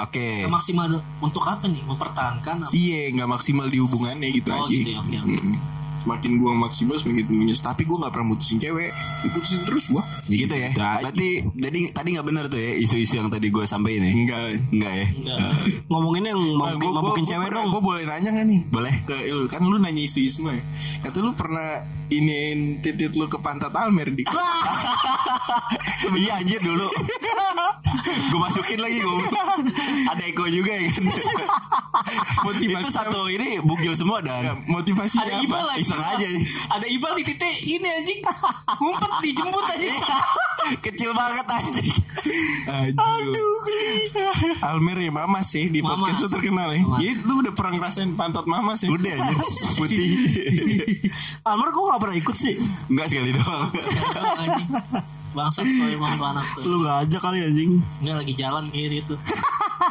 oke. Nggak maksimal untuk apa nih mempertahankan? Iya gak maksimal di hubungannya gitu Oh, aja gitu ya, oke, oke. Mm-mm. Semakin gue maksimal semakin gue nyesel Tapi gue gak pernah mutusin cewek Diputusin terus gue Gitu ya. Gitu aja. Berarti tadi tadi nggak bener tuh ya isu-isu yang tadi gue sampein ya. Enggak Enggak ya. Enggak. Ngomongin yang mabukin, mabukin cewek dong. Gue boleh nanya gak nih Boleh. ke lu kan lu nanya isu isu ya kata lu pernah iniin titit lu ke pantat Almer di iya anjir dulu. gue masukin lagi gue. Ada Eko juga ya kan. motivasi itu satu ini bugil semua Ya, dan motivasi Ada apa? ibal lagi. Iseng aja. Ada ibal di titik ini anjing. Ngumpet dijemput aja. Kecil banget anjing. Aduh, Almer ya Mama sih di Mamas. podcast lu terkenal ya. Ya, lu udah pernah ngerasain pantat Mama sih. Udah aja putih. Almer kok gak pernah ikut sih? Enggak sekali doang. anjing. Bangsat kalau emang tuh anak tuh. Lu gak ajak kali anjing. Enggak lagi jalan kayak gitu.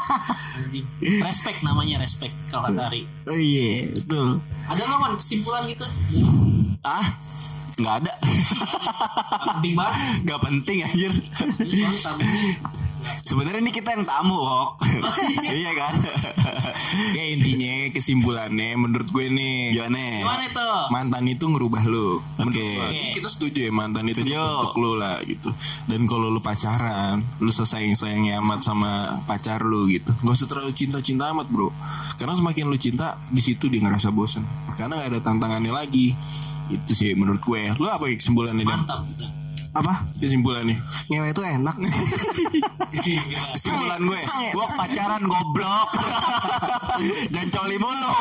Respect namanya respect kalau kata Ari. Oh iya, betul. Ada nggak man kesimpulan gitu? ah, nggak ada. Penting banget. Nggak penting anjir. Ini. Sebenarnya ini kita yang tamu, Wok. iya kan? ya intinya kesimpulannya menurut gue nih Gimana? Gimana tuh? mantan itu ngerubah lu. Oke. gua. Ini kita setuju ya mantan itu bentuk lu lah gitu. Dan kalau lu pacaran, lu sesayang sayangnya amat sama pacar lu gitu. Gak usah terlalu cinta-cinta amat bro. Karena semakin lu cinta, di situ dia ngerasa bosen. Karena gak ada tantangannya lagi. Itu sih menurut gue. Lu apa kesimpulannya Dan? Mantap gitu. Apa? Kesimpulannya. Ngewe itu enak. Kesimpulan gue, gue pacaran goblok. Jangan coli mulu.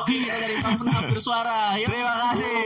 Oke, kita dari Pampen bersuara. Terima kasih.